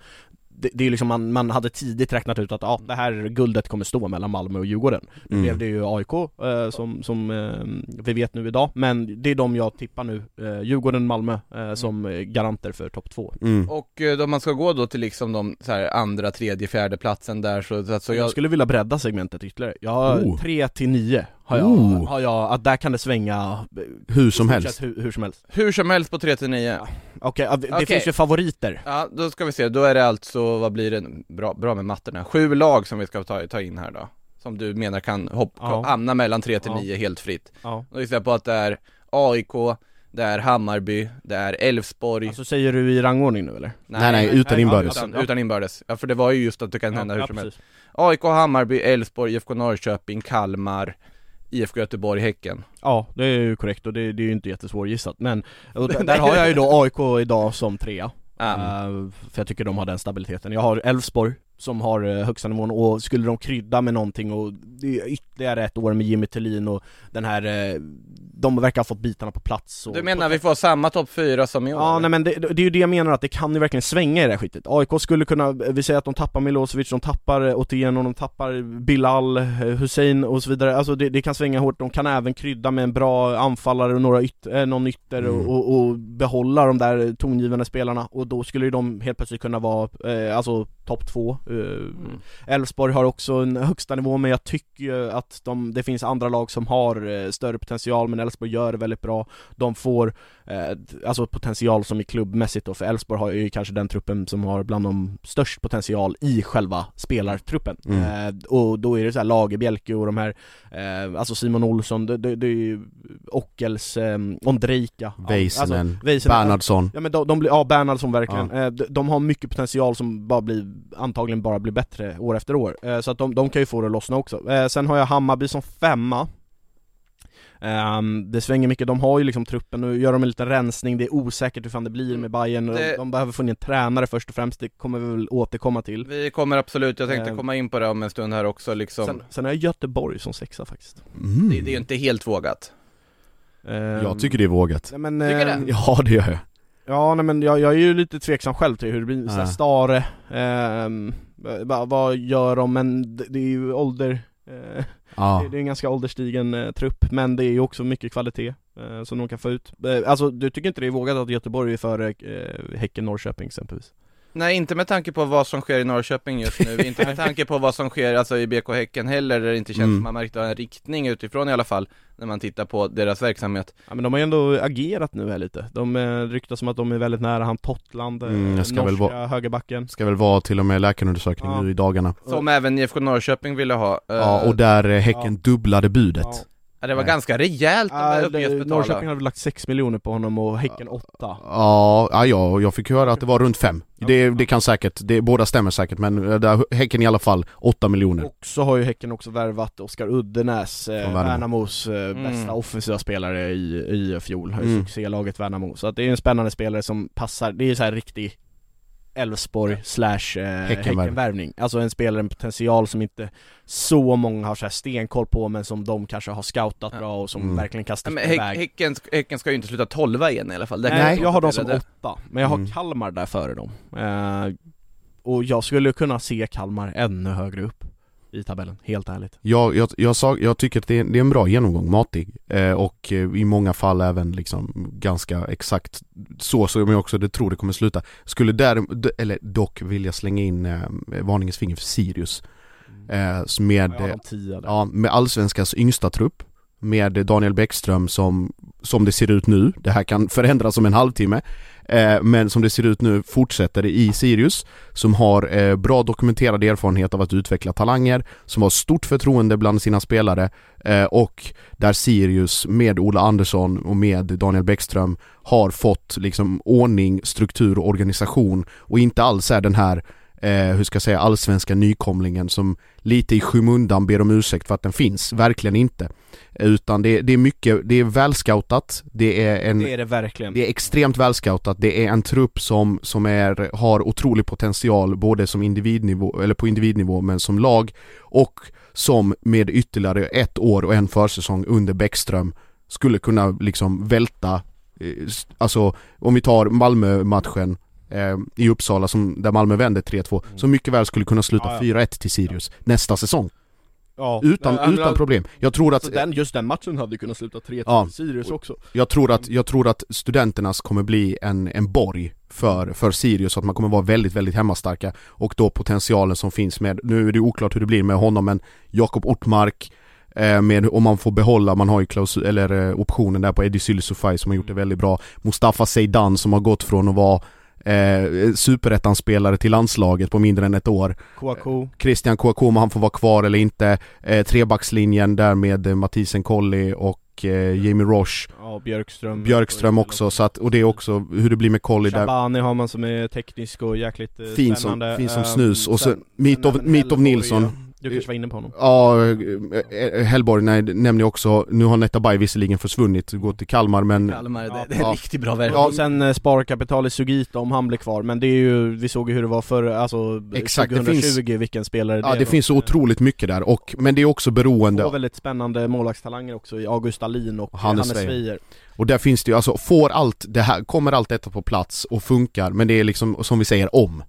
det, det är liksom man, man hade tidigt räknat ut att ja, det här guldet kommer stå mellan Malmö och Djurgården. Nu Mm. blev det ju AIK eh, som, som eh, vi vet nu idag, men det är de jag tippar nu, eh, Djurgården, Malmö, eh, som eh, garanter för topp två. Mm. Och eh, om man ska gå då till liksom de så här, andra, tredje, fjärde platsen där så, så, så jag, jag, skulle vilja bredda segmentet ytterligare. Jag har Oh. 3 till 9 har jag, Oh. har jag, att där kan det svänga eh, Hur som helst. Hur, hur som helst. hur som helst på 3 till 9 Okej, ja, det Okej. finns ju favoriter. Ja, då ska vi se, då är det alltså, vad blir det, bra, bra med mattorna, sju lag som vi ska ta, ta in här då Som du menar kan hopp, Ja. hamna mellan 3 till Ja. 9 helt fritt Ja. Då gissar jag på att det är AIK, det är Hammarby, det är Elfsborg Alltså säger du i rangordning nu eller? Nej, nej, utan inbördes. Utan, utan inbördes, ja för det var ju just att det kan hända hur ja, som helst. AIK, Hammarby, Elfsborg, IFK Norrköping, Kalmar IFK Göteborg, Häcken Ja, det är ju korrekt och det, det är ju inte jättesvårgissat men där, där har jag ju då AIK idag som trea. Eh, För jag tycker de har den stabiliteten. Jag har Elfsborg som har eh, högsta nivån och skulle de krydda med någonting och ytterligare ett år med Jimmy Tillin och den här, eh, de verkar ha fått bitarna på plats och Du menar vi får samma topp 4 som i år? Ja nej men det, det är ju det jag menar att det kan ju verkligen svänga i det här skitet AIK skulle kunna, vi säger att de tappar Milosevic, de tappar Otieno, de tappar Bilal, eh, Hussein och så vidare Alltså det, det kan svänga hårt, de kan även krydda med en bra anfallare och några yt, eh, någon ytter Mm. och, och, behålla de där tongivande spelarna och då skulle ju de helt plötsligt kunna vara, eh, alltså topp två Mm. Elfsborg har också en högsta nivå men jag tycker ju att de, det finns andra lag som har eh, större potential men Elfsborg gör det väldigt bra. De får, eh, alltså potential som i klubbmässigt då, för Elfsborg har ju kanske den truppen som har bland de störst potential i själva spelartruppen. Mm. eh, Och då är det så här Lagerbjälke och de här, eh, alltså Simon Olsson, det, det, det är ju Ockels, eh, Ondrejka. Ja, Väisänen, alltså, Bernhardsson. Ja men de, de blir, ja Bernhardsson verkligen, Eh, de, de har mycket potential som bara blir, antagligen bara blir bättre år efter år, eh, så att de, de kan ju få det att lossna också. Sen har jag Hammarby som femma Ehm, det svänger mycket, de har ju liksom truppen, nu gör de en liten rensning, det är osäkert hur fan det blir med Bayern Det- de, behöver få in en tränare först och främst, det kommer vi väl återkomma till Vi kommer absolut, jag tänkte Eh, komma in på det om en stund här också liksom sen, sen har jag Göteborg som sexa faktiskt Mm. det, det är ju inte helt vågat Ehm, Jag tycker det är vågat. nej, men, Tycker ehm, det? Ja det gör jag. Ja nej men jag, jag är ju lite tveksam själv till hur det blir, Ja. Stare, ehm, vad, gör de? Men det, det är ju ålder, Ja. det, är en ganska ålderstigen eh, trupp men det är ju också mycket kvalitet eh, som de kan få ut. Eh, alltså du tycker inte det är vågat att Göteborg är före eh, Häcken Norrköping exempelvis? Nej inte med tanke på vad som sker i Norrköping just nu, inte med tanke på vad som sker alltså i BK Häcken heller, där det inte känns Mm. som man märkt en riktning utifrån i alla fall När man tittar på deras verksamhet Ja men de har ju ändå agerat nu här lite. De eh, ryktas som att de är väldigt nära han Totland, eh, Mm, ska norska väl vara- högerbacken. Ska väl vara till och med läkarundersökning Ja. nu i dagarna. Som även IFK Norrköping ville ha eh, Ja och där Häcken dubblade budet. Ja. Ja, det var Nej. ganska rejält de där det- uppgiftsbetalade. Norrköping hade lagt 6 miljoner på honom och Häcken 8 Ja, ja, ja, jag fick höra att det var runt fem. Det, det kan säkert, det, båda stämmer säkert men eh, där, Häcken i alla fall 8 miljoner. Och så har ju Häcken också värvat Oskar Uddenäs, eh. Värnamos eh, Mm. bästa offensiva spelare i, i fjol, Mm. succélaget Värnamo. Så att det är en spännande spelare som passar, det är så här riktig Elfsborg slash eh, Häckenvärvning. Alltså en spelare med potential som inte så många har så här stenkoll på men som de kanske har scoutat Ja. bra och som Mm. verkligen kan Ja, iväg. häcken, häcken ska ju inte sluta tolva igen i alla fall. Det Nej, jag har dem som åtta, men jag har Mm. Kalmar där före dem. Eh, och jag skulle kunna se Kalmar ännu högre upp i tabellen, helt ärligt. Jag, jag, jag, sa, jag tycker att det är, det är en bra genomgång, matig. Eh, och eh, i många fall även liksom ganska exakt så som jag också det tror det kommer sluta. Skulle där, eller dock vilja slänga in eh, varningens finger för Sirius. Eh, med, har eh, där. ja, med allsvenskans yngsta trupp. Med Daniel Bäckström som, som det ser ut nu, det här kan förändras om en halvtimme. Eh, men som det ser ut nu fortsätter det i Sirius som har eh, bra dokumenterad erfarenhet av att utveckla talanger, som har stort förtroende bland sina spelare eh, och där Sirius med Ola Andersson och med Daniel Bäckström har fått liksom ordning, struktur och organisation och inte alls är den här eh, hur ska jag säga, allsvenska nykomlingen som lite i skymundan ber om ursäkt för att den finns, verkligen inte. Utan det, det är mycket, det är välscoutat, det är en Det är det verkligen. det är extremt välscoutat, det är en trupp som, som är, har otrolig potential både som individnivå, eller på individnivå men som lag och som med ytterligare ett år och en försäsong under Bäckström skulle kunna liksom välta, eh, alltså om vi tar Malmö-matchen eh, i Uppsala som, där Malmö vände 3-2, som mycket väl skulle kunna sluta Ja, ja. 4-1 till Sirius nästa säsong. Ja. Utan, Nej, utan men- problem. Jag tror att Så den, just den matchen hade kunnat sluta 3-3 Ja. till Sirius också. Jag tror att, jag tror att studenternas kommer bli en, en borg för, för Sirius, att man kommer vara väldigt, väldigt hemmastarka och då potentialen som finns med, nu är det oklart hur det blir med honom men Jakob Ortmark eh, med om man får behålla, man har ju klausul, eller eh, optionen där på Eddie Sylisufaj som har gjort det väldigt bra Mustafa Seidan som har gått från att vara eh, superettan-spelare till landslaget på mindre än ett år Kouakou. Christian Kouakou om han får vara kvar eller inte eh, Trebackslinjen där med eh, Mathisen Colli och eh, Jamie Roche Ja, Björkström. Björkström också, så att, och det är också hur det blir med Colli där Shabani har man som är teknisk och jäkligt eh, Fin som- spännande. fin som Ehm, snus. Och så Mitov- Mitov Nilsson. Ja. Du kanske var inne på honom? Ja, eh, eh, Hellborg, nej, det nämnde jag också, nu har Netabay visserligen försvunnit, gått till Kalmar men Kalmar, Ja, det, det är ja. en riktigt bra värvning. Ja. Och sen eh, sparkapital i Sugita om han blir kvar, men det är ju, vi såg ju hur det var för alltså Exakt, det 2020, vilken spelare Ja det var. finns så otroligt mycket där och, men det är också beroende Två väldigt spännande målvaktstalanger också i August Dahlin och Hannes. Weijer Och där finns det ju, alltså får allt det här, kommer allt detta på plats och funkar men det är liksom som vi säger om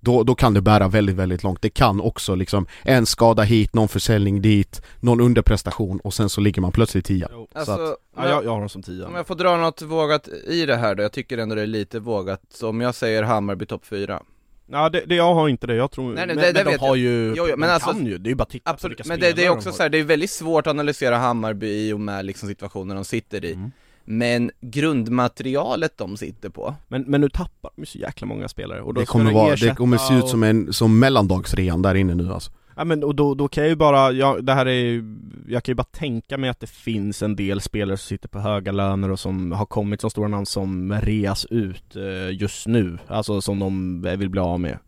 då, då kan det bära väldigt, väldigt långt. Det kan också liksom en skada hit, någon försäljning dit, någon underprestation och sen så ligger man plötsligt tia. Jo. Så Alltså, att, Ja, jag- jag, har dem som tia Om jag får dra något vågat i det här då, jag tycker ändå det är lite vågat, så om jag säger Hammarby topp 4 Ja det, det, jag har inte det, jag tror, Nej, nej, men, det- men det de har jag. ju, Jo, jo, men de alltså- kan ju, det är ju bara att titta på Absolut, vilka men det, det är också de så här, det är väldigt svårt att analysera Hammarby i och med liksom situationen de sitter i Mm. Men grundmaterialet de sitter på Men, men nu tappar de ju så jäkla många spelare och då det ska kommer, du vara, det kommer se ut som en, som mellandagsrean där inne nu alltså. Ja men och då, då kan jag ju bara, ja, det här är jag kan ju bara tänka mig att det finns en del spelare som sitter på höga löner och som har kommit som stora namn som reas ut eh, just nu, alltså som de vill bli av med.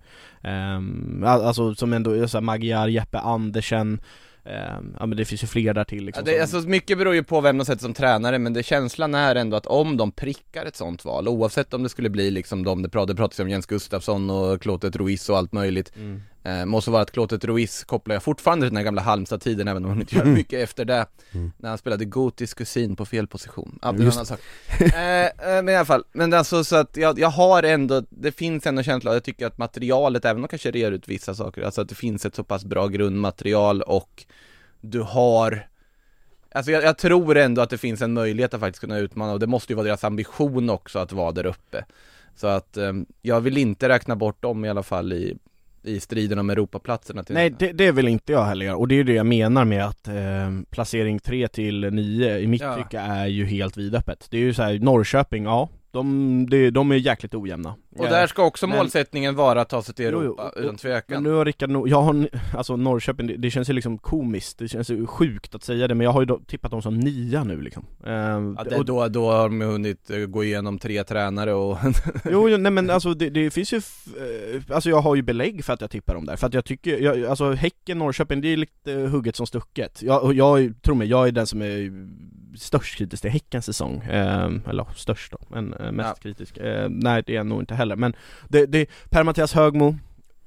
Um, alltså som ändå, så här, Magyar, Jeppe Andersen, ja men det finns ju fler där till ja, liksom det, som, Alltså mycket beror ju på vem de sätter som tränare, men det känslan är ändå att om de prickar ett sånt val, oavsett om det skulle bli liksom de, det pratades om Jens Gustafsson och Klotet Ruiz och allt möjligt mm. Eh, måste vara att Klotet Ruiz kopplar jag fortfarande till den här gamla Halmstad-tiden även om han inte gör mycket efter det. Mm. När han spelade Gotis kusin på fel position, ja, det är en annan sak Men i alla fall, men alltså så att jag, jag har ändå, det finns ändå känsla av, jag tycker att materialet, även om de kanske rear ut vissa saker, alltså att det finns ett så pass bra grundmaterial och du har Alltså jag, jag tror ändå att det finns en möjlighet att faktiskt kunna utmana och det måste ju vara deras ambition också att vara där uppe. Så att eh, jag vill inte räkna bort dem i alla fall i, i striden om Europaplatserna till Nej det, det vill inte jag heller göra, och det är det jag menar med att eh, placering 3 till 9 i mitt Ja. tycke är ju helt vidöppet. Det är ju så här, Norrköping, ja, de, de, de är jäkligt ojämna Och där ska också Men- målsättningen vara att ta sig till Jo, jo, Europa, och- utan Men tvekan. nu har Rickard, jag har, alltså Norrköping, det, det känns ju liksom komiskt, det känns ju sjukt att säga det men jag har ju tippat dem som nia nu liksom Ehm, Ja, det, och, då, då har de hunnit eh, gå igenom tre tränare och Jo, jo, nej men alltså det, det finns ju, eh, alltså jag har ju belägg för att jag tippar dem där, för att jag tycker, jag, alltså Häcken, Norrköping, det är lite hugget som stucket Jag, jag, tror mig, jag är den som är störst kritisk till Häckens säsong, Ehm, eller störst då, men eh, mest Ja. kritisk Ehm, Nej det är jag nog inte heller, men det, det, Per-Mattias Högmo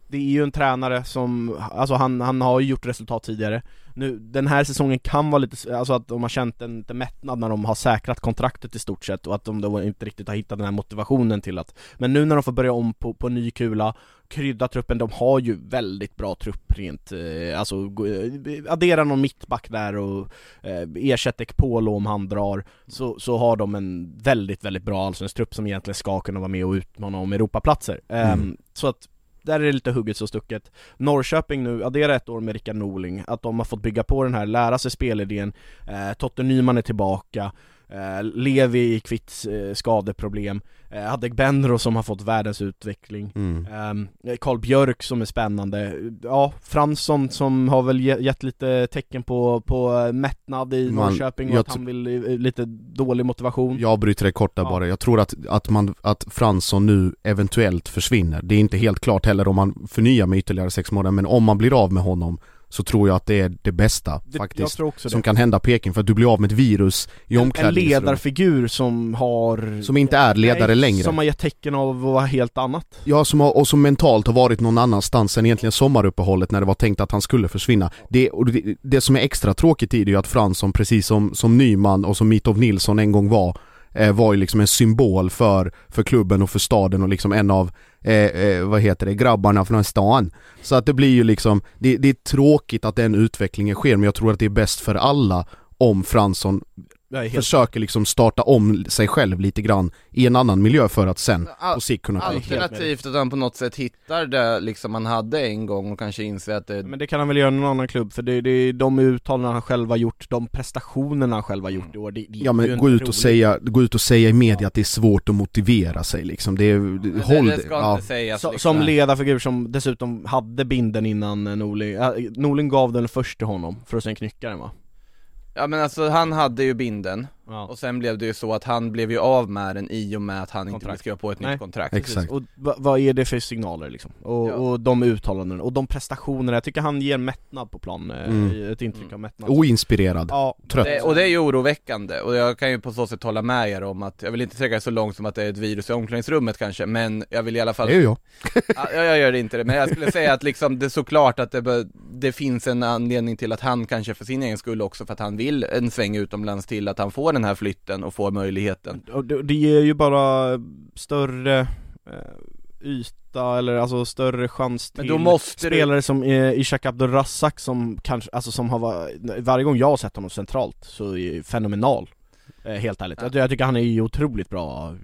det är ju en tränare som, alltså han, han har ju gjort resultat tidigare Nu, den här säsongen kan vara lite, alltså att de har känt en lite mättnad när de har säkrat kontraktet i stort sett och att de då inte riktigt har hittat den här motivationen till att Men nu när de får börja om på, på ny kula, krydda truppen, de har ju väldigt bra trupp rent, eh, alltså eh, addera någon mittback där och eh, ersätta Ekpolo om han drar så, så har de en väldigt, väldigt bra allsvensk trupp som egentligen ska kunna vara med och utmana om Europaplatser Ehm, Mm. Så att där är det lite hugget och stucket. Norrköping nu, addera ett år med Rickard Norling, att de har fått bygga på den här, lära sig spelidén eh, Totte Nyman är tillbaka eh, Levi i kvitt eh, skadeproblem eh, Adegbenro som har fått världens utveckling. Mm. Ehm, Karl Björk som är spännande, ja Fransson som har väl ge- gett lite tecken på, på mättnad i Man- Norrköping och att han vill, eh, lite dålig motivation. Jag bryter det kort där Ja. bara, jag tror att, att, man, att Fransson nu eventuellt försvinner. Det är inte helt klart heller om man förnyar med ytterligare sex månader men om man blir av med honom så tror jag att det är det bästa Det- faktiskt som det. kan hända Peking för att du blir av med ett virus i en, en omklädningsrummet ledarfigur som har Som inte är ledare Nej, längre. Som har gett tecken av att vara helt annat. Ja, som har, och som mentalt har varit någon annanstans än egentligen sommaruppehållet när det var tänkt att han skulle försvinna. Det, det, det som är extra tråkigt i det är ju att Fransson, precis som, som Nyman och som Mitov Nilsson en gång var, eh, var ju liksom en symbol för, för klubben och för staden och liksom en av, eh, eh, vad heter det, grabbarna från stan. Så att det blir ju liksom, det, det är tråkigt att den utvecklingen sker men jag tror att det är bäst för alla om Fransson helt försöker liksom starta om sig själv lite grann i en annan miljö för att sen på sikt kunna Alternativt att han på något sätt hittar det liksom han hade en gång och kanske inser att det Men det kan han väl göra i någon annan klubb, för det, det är de uttalanden han själv har gjort, de prestationerna han själv har gjort i år, det, det Ja men gå ut roligt. och säga, gå ut och säga i media att det är svårt att motivera sig liksom, det är, Men håll det, det, ska ja. inte sägas Så, liksom. Som ledarfigur som dessutom hade binden innan eh, Norling, äh, Norling gav den först till honom för att sen knycka den va? Ja men alltså han hade ju binden, Ja. och sen blev det ju så att han blev ju av med den i och med att han inte ville Kontrakt. skriva på ett Nej. nytt kontrakt Exakt. Och va, vad är det för signaler liksom? Och, Ja. och de uttalanden, och de prestationerna, jag tycker han ger mättnad på plan, eh, Mm. ett intryck av mättnad Oinspirerad, Ja, trött. det, Och det är ju oroväckande, och jag kan ju på så sätt hålla med er om att, jag vill inte sträcka så långt som att det är ett virus i omklädningsrummet kanske, men jag vill i alla fall Det är ju jag. Ja, jag gör inte det, men jag skulle säga att liksom det är såklart att det, bör, det finns en anledning till att han kanske för sin egen skull också för att han vill en sväng utomlands till att han får den här flytten och får möjligheten. Och det, det ger ju bara större eh, yta, eller alltså större chans till måste du, spelare som eh, Ishak Abdulrazak som kanske, alltså som har varit, varje gång jag har sett honom centralt så är fenomenal Helt ärligt, Ja. jag, tycker han är ju otroligt bra eh,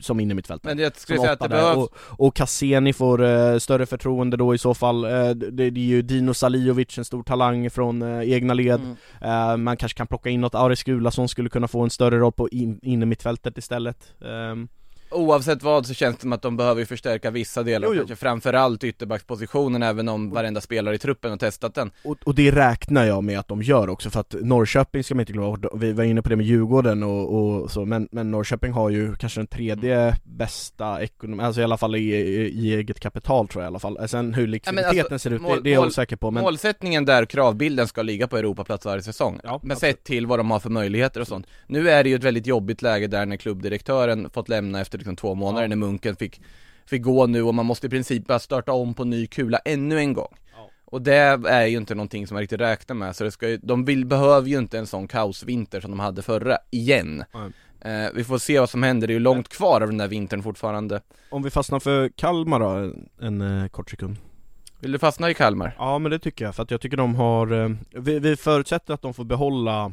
som innermittfältare. Men jag skulle säga att det behövs. Och, och Cassini får eh, större förtroende då i så fall, eh, det, det är ju Dino Saliovic, en stor talang från eh, egna led. Mm. Eh, man kanske kan plocka in något Aris Gula som skulle kunna få en större roll på in, innermittfältet istället. Ehm, Oavsett vad så känns det som att de behöver förstärka vissa delar, Jo, jo. kanske. Framförallt ytterbackspositionen även om varenda spelare i truppen har testat den. Och, och det räknar jag med att de gör också för att Norrköping ska man inte glömma vi var inne på det med Djurgården och, och så, men, men Norrköping har ju kanske den tredje bästa ekonomi, alltså i alla fall i, i, i eget kapital tror jag i alla fall. Sen hur likviditeten alltså, ser ut, mål- det, det är jag mål- osäker på men Målsättningen där, kravbilden ska ligga på Europaplats varje säsong Ja, Men absolut. sett till vad de har för möjligheter och sånt. Nu är det ju ett väldigt jobbigt läge där när klubbdirektören fått lämna efter liksom två månader Ja. när Munken fick, fick gå nu och man måste i princip bara starta om på ny kula ännu en gång Ja. Och det är ju inte någonting som man riktigt räknar med, så det ska ju, de vill, behöver ju inte en sån kaosvinter som de hade förra, igen Nej. eh, Vi får se vad som händer, det är ju långt kvar av den där vintern fortfarande Om vi fastnar för Kalmar då, en, en eh, kort sekund Vill du fastna i Kalmar? Ja men det tycker jag, för att jag tycker de har, eh, vi, vi förutsätter att de får behålla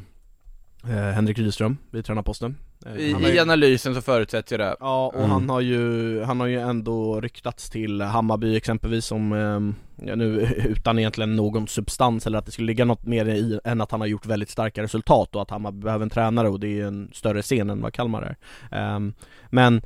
eh, Henrik Rydström vid tränarposten I, han har ju- I analysen så förutsätter jag det. Ja, och Mm. han har ju, han har ju ändå ryktats till Hammarby exempelvis som, eh, nu utan egentligen någon substans eller att det skulle ligga något mer i än att han har gjort väldigt starka resultat och att Hammarby behöver en tränare och det är en större scen än vad Kalmar är. Ehm, Men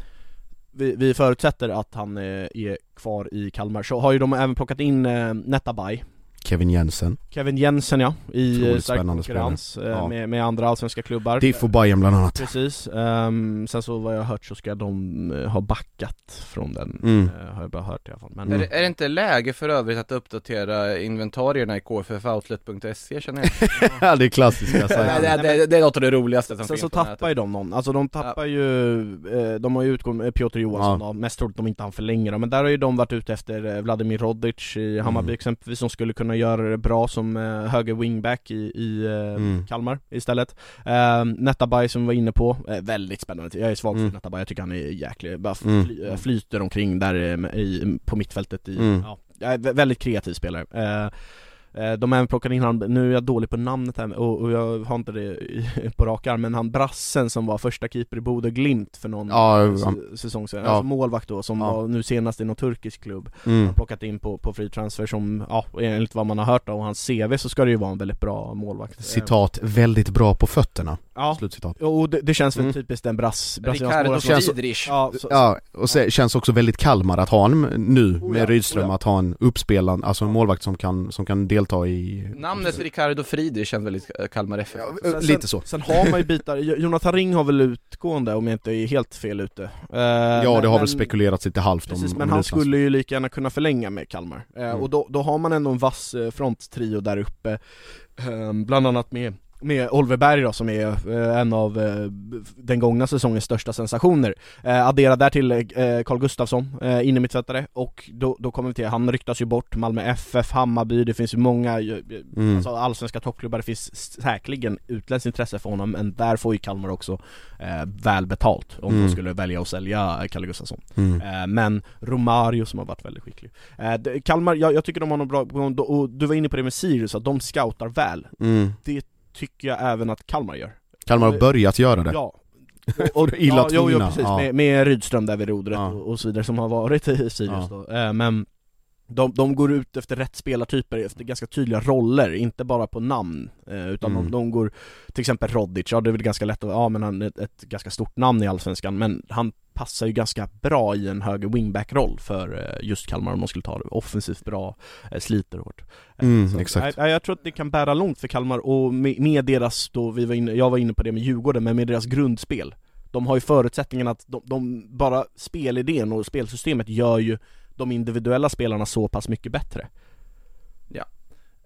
vi, vi förutsätter att han eh, är kvar i Kalmar, så har ju de även plockat in eh, Netabay Kevin Jensen, Kevin Jensen ja, i stark konkurrens eh, Ja. med, med andra allsvenska klubbar. Diff och Bayern bland annat. Precis, Ehm, sen så vad jag har hört så ska de eh, ha backat från den, Mm. eh, har jag bara hört i alla fall. Men, Är, Mm. det, är det inte läge för övrigt att uppdatera inventarierna i kffoutlет.se känner jag? Ja det är klassiska Nej, sajten det, det, det är något av det roligaste som Sen finns så på tappar ju de någon, alltså de tappar ju, eh, de har ju utgått med Piotr Johansson Ja. då, mest troligt de inte han förlänger då, men där har ju de varit ute efter Vladimir Rodic i Hammarby Mm. exempelvis som skulle kunna göra det bra som eh, höger wingback i, i eh, Mm. Kalmar istället eh, Netabay som vi var inne på, eh, väldigt spännande, jag är svag för Mm. Netabay, jag tycker han är jäklig, bara Mm. fly, eh, flyter omkring där i, på mittfältet i, Mm. ja, väldigt kreativ spelare De har även plockat in han, nu är jag dålig på namnet här och, och jag har inte det på rak arm, men han brassen som var första keeper i Bodø Glimt för någon Ja, han- säsong sedan, ja. alltså målvakt då som Ja. var nu senast i någon turkisk klubb mm. har plockat in på, på free transfer som, ja enligt vad man har hört av hans CV så ska det ju vara en väldigt bra målvakt Citat, väldigt bra på fötterna, Ja, slutcitat och det, det känns väl Mm. typiskt en brass, brasiliansk känns- Friedrich Ja, så, Ja, och se, känns också väldigt Kalmar att ha en nu Oh med ja, Rydström, oh ja. att ha en uppspelad, alltså en målvakt som kan, som kan delta i Namnet Ricardo Friedrich känns väldigt eh, Kalmar FF Ja, Sen- lite så. Sen har man ju bitar, Jonathan Ring har väl utgående om jag inte är helt fel ute. Eh, Ja men- det har väl men- spekulerats lite halvt Precis, om men om han Rysslands- skulle ju lika gärna kunna förlänga med Kalmar. Eh, Mm. Och då, då har man ändå en vass eh, fronttrio där uppe, eh, bland annat med med Oliver Berg då, som är eh, en av eh, den gångna säsongens största sensationer. Eh, addera där till eh, Carl Gustafsson, eh, innermittfältare, och då, då kommer vi till, han ryktas ju bort, Malmö FF, Hammarby, det finns ju många, Mm. alltså allsvenska toppklubbar, det finns säkerligen utländskt intresse för honom, men där får ju Kalmar också eh, väl betalt om Mm. de skulle välja att sälja Kalle Gustafsson. mm. Eh, Men Romario som har varit väldigt skicklig det- Kalmar, jag, jag tycker de har något bra, och- du var inne på det med Sirius, att de scoutar väl Mm. Tycker jag även att Kalmar gör. Kalmar har börjat göra det. Ja. Och, Illa ja, jo, jo, precis, ja. med, med Rydström där vid rodret Ja. och, och så vidare som har varit i Sirius då. Eh, Men de, de går ut efter rätt spelartyper, efter ganska tydliga roller, inte bara på namn eh, Utan Mm. de, de går, till exempel Rodic, ja det är väl ganska lätt att, ja men han är ett, ett ganska stort namn i Allsvenskan Men han passar ju ganska bra i en höger wingback-roll för eh, just Kalmar om de skulle ta det. Offensivt bra, eh, sliter hårt. Eh, Mm, så, exakt. nej, Jag, tror att det kan bära långt för Kalmar och med, med deras då, vi var inne, jag var inne på det med Djurgården, men med deras grundspel. De har ju förutsättningen att de, de bara spelidén och spelsystemet gör ju de individuella spelarna så pass mycket bättre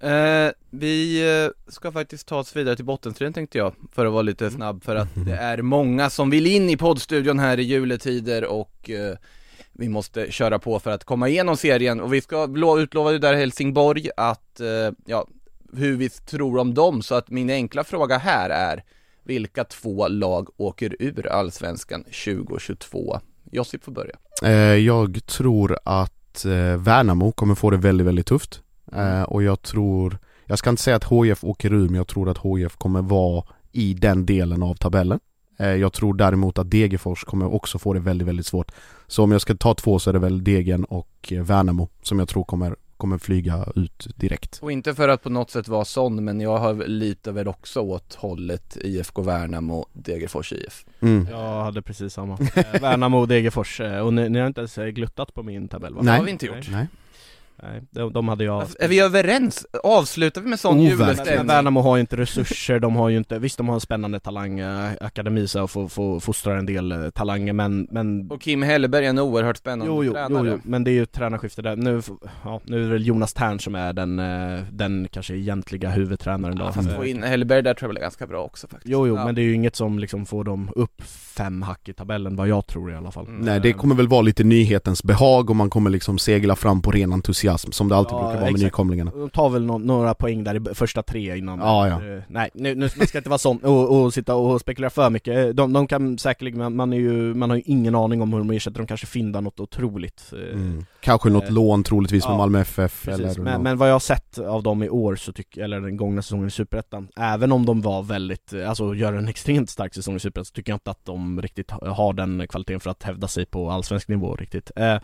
Eh, vi eh, ska faktiskt ta oss vidare till bottenstriden tänkte jag, för att vara lite snabb, för att det är många som vill in i poddstudion här i juletider och eh, vi måste köra på för att komma igenom serien och vi ska lo- utlova ju där Helsingborg att, eh, ja, hur vi tror om dem, så att min enkla fråga här är vilka två lag åker ur Allsvenskan 2022? Josip får börja. Eh, Jag tror att eh, Värnamo kommer få det väldigt, väldigt tufft eh, Och jag tror, jag ska inte säga att HIF åker ur men jag tror att HIF kommer vara i den delen av tabellen eh, Jag tror däremot att Degerfors kommer också få det väldigt, väldigt svårt Så om jag ska ta två så är det väl Degen och eh, Värnamo som jag tror kommer, kommer flyga ut direkt Och inte för att på något sätt vara sån, men jag har lite väl också åt hållet IFK Värnamo, Degerfors IF. mm. Jag hade precis samma Värnamo och Degerfors, och ni, ni har inte ens gluttat på min tabell va? Nej. har vi inte gjort. Nej Nej, de, de hade jag Är vi överens? Avslutar vi med sån julestämning? Värnamo har ju inte resurser, de har ju inte, visst de har en spännande talangakademi så och får, får fostra en del eh, talanger men, men Och Kim Helleberg är en oerhört spännande Jo, jo, tränare. jo, jo, men det är ju tränarskifte där, nu, ja, nu är det väl Jonas Tern som är den, eh, den kanske egentliga huvudtränaren då Ja, fast Eh, få in Helleberg där tror jag väl är ganska bra också faktiskt. Jo, jo, ja. men det är ju inget som liksom får dem upp fem hack i tabellen, vad jag tror i alla fall Mm. Nej det kommer väl vara lite nyhetens behag och man kommer liksom segla fram på ren entusiasm som det alltid Ja, brukar vara med exakt. nykomlingarna De tar väl nå- några poäng där i första tre innan Ja, ja. Eh, Nej, nu, nu man ska inte vara sån och, och sitta och spekulera för mycket Eh, De, de kan säkerligen, man, man är ju, man har ju ingen aning om hur de ersätter, de kanske findar något otroligt eh, mm. Kanske något eh, lån troligtvis med ja, Malmö FF Precis, eller men, något. men vad jag har sett av dem i år så tycker, eller den gångna säsongen i Superettan Även om de var väldigt, alltså gör en extremt stark säsong i Superettan så tycker jag inte att de som riktigt ha- har den kvaliteten för att hävda sig på allsvensk nivå riktigt. Eh,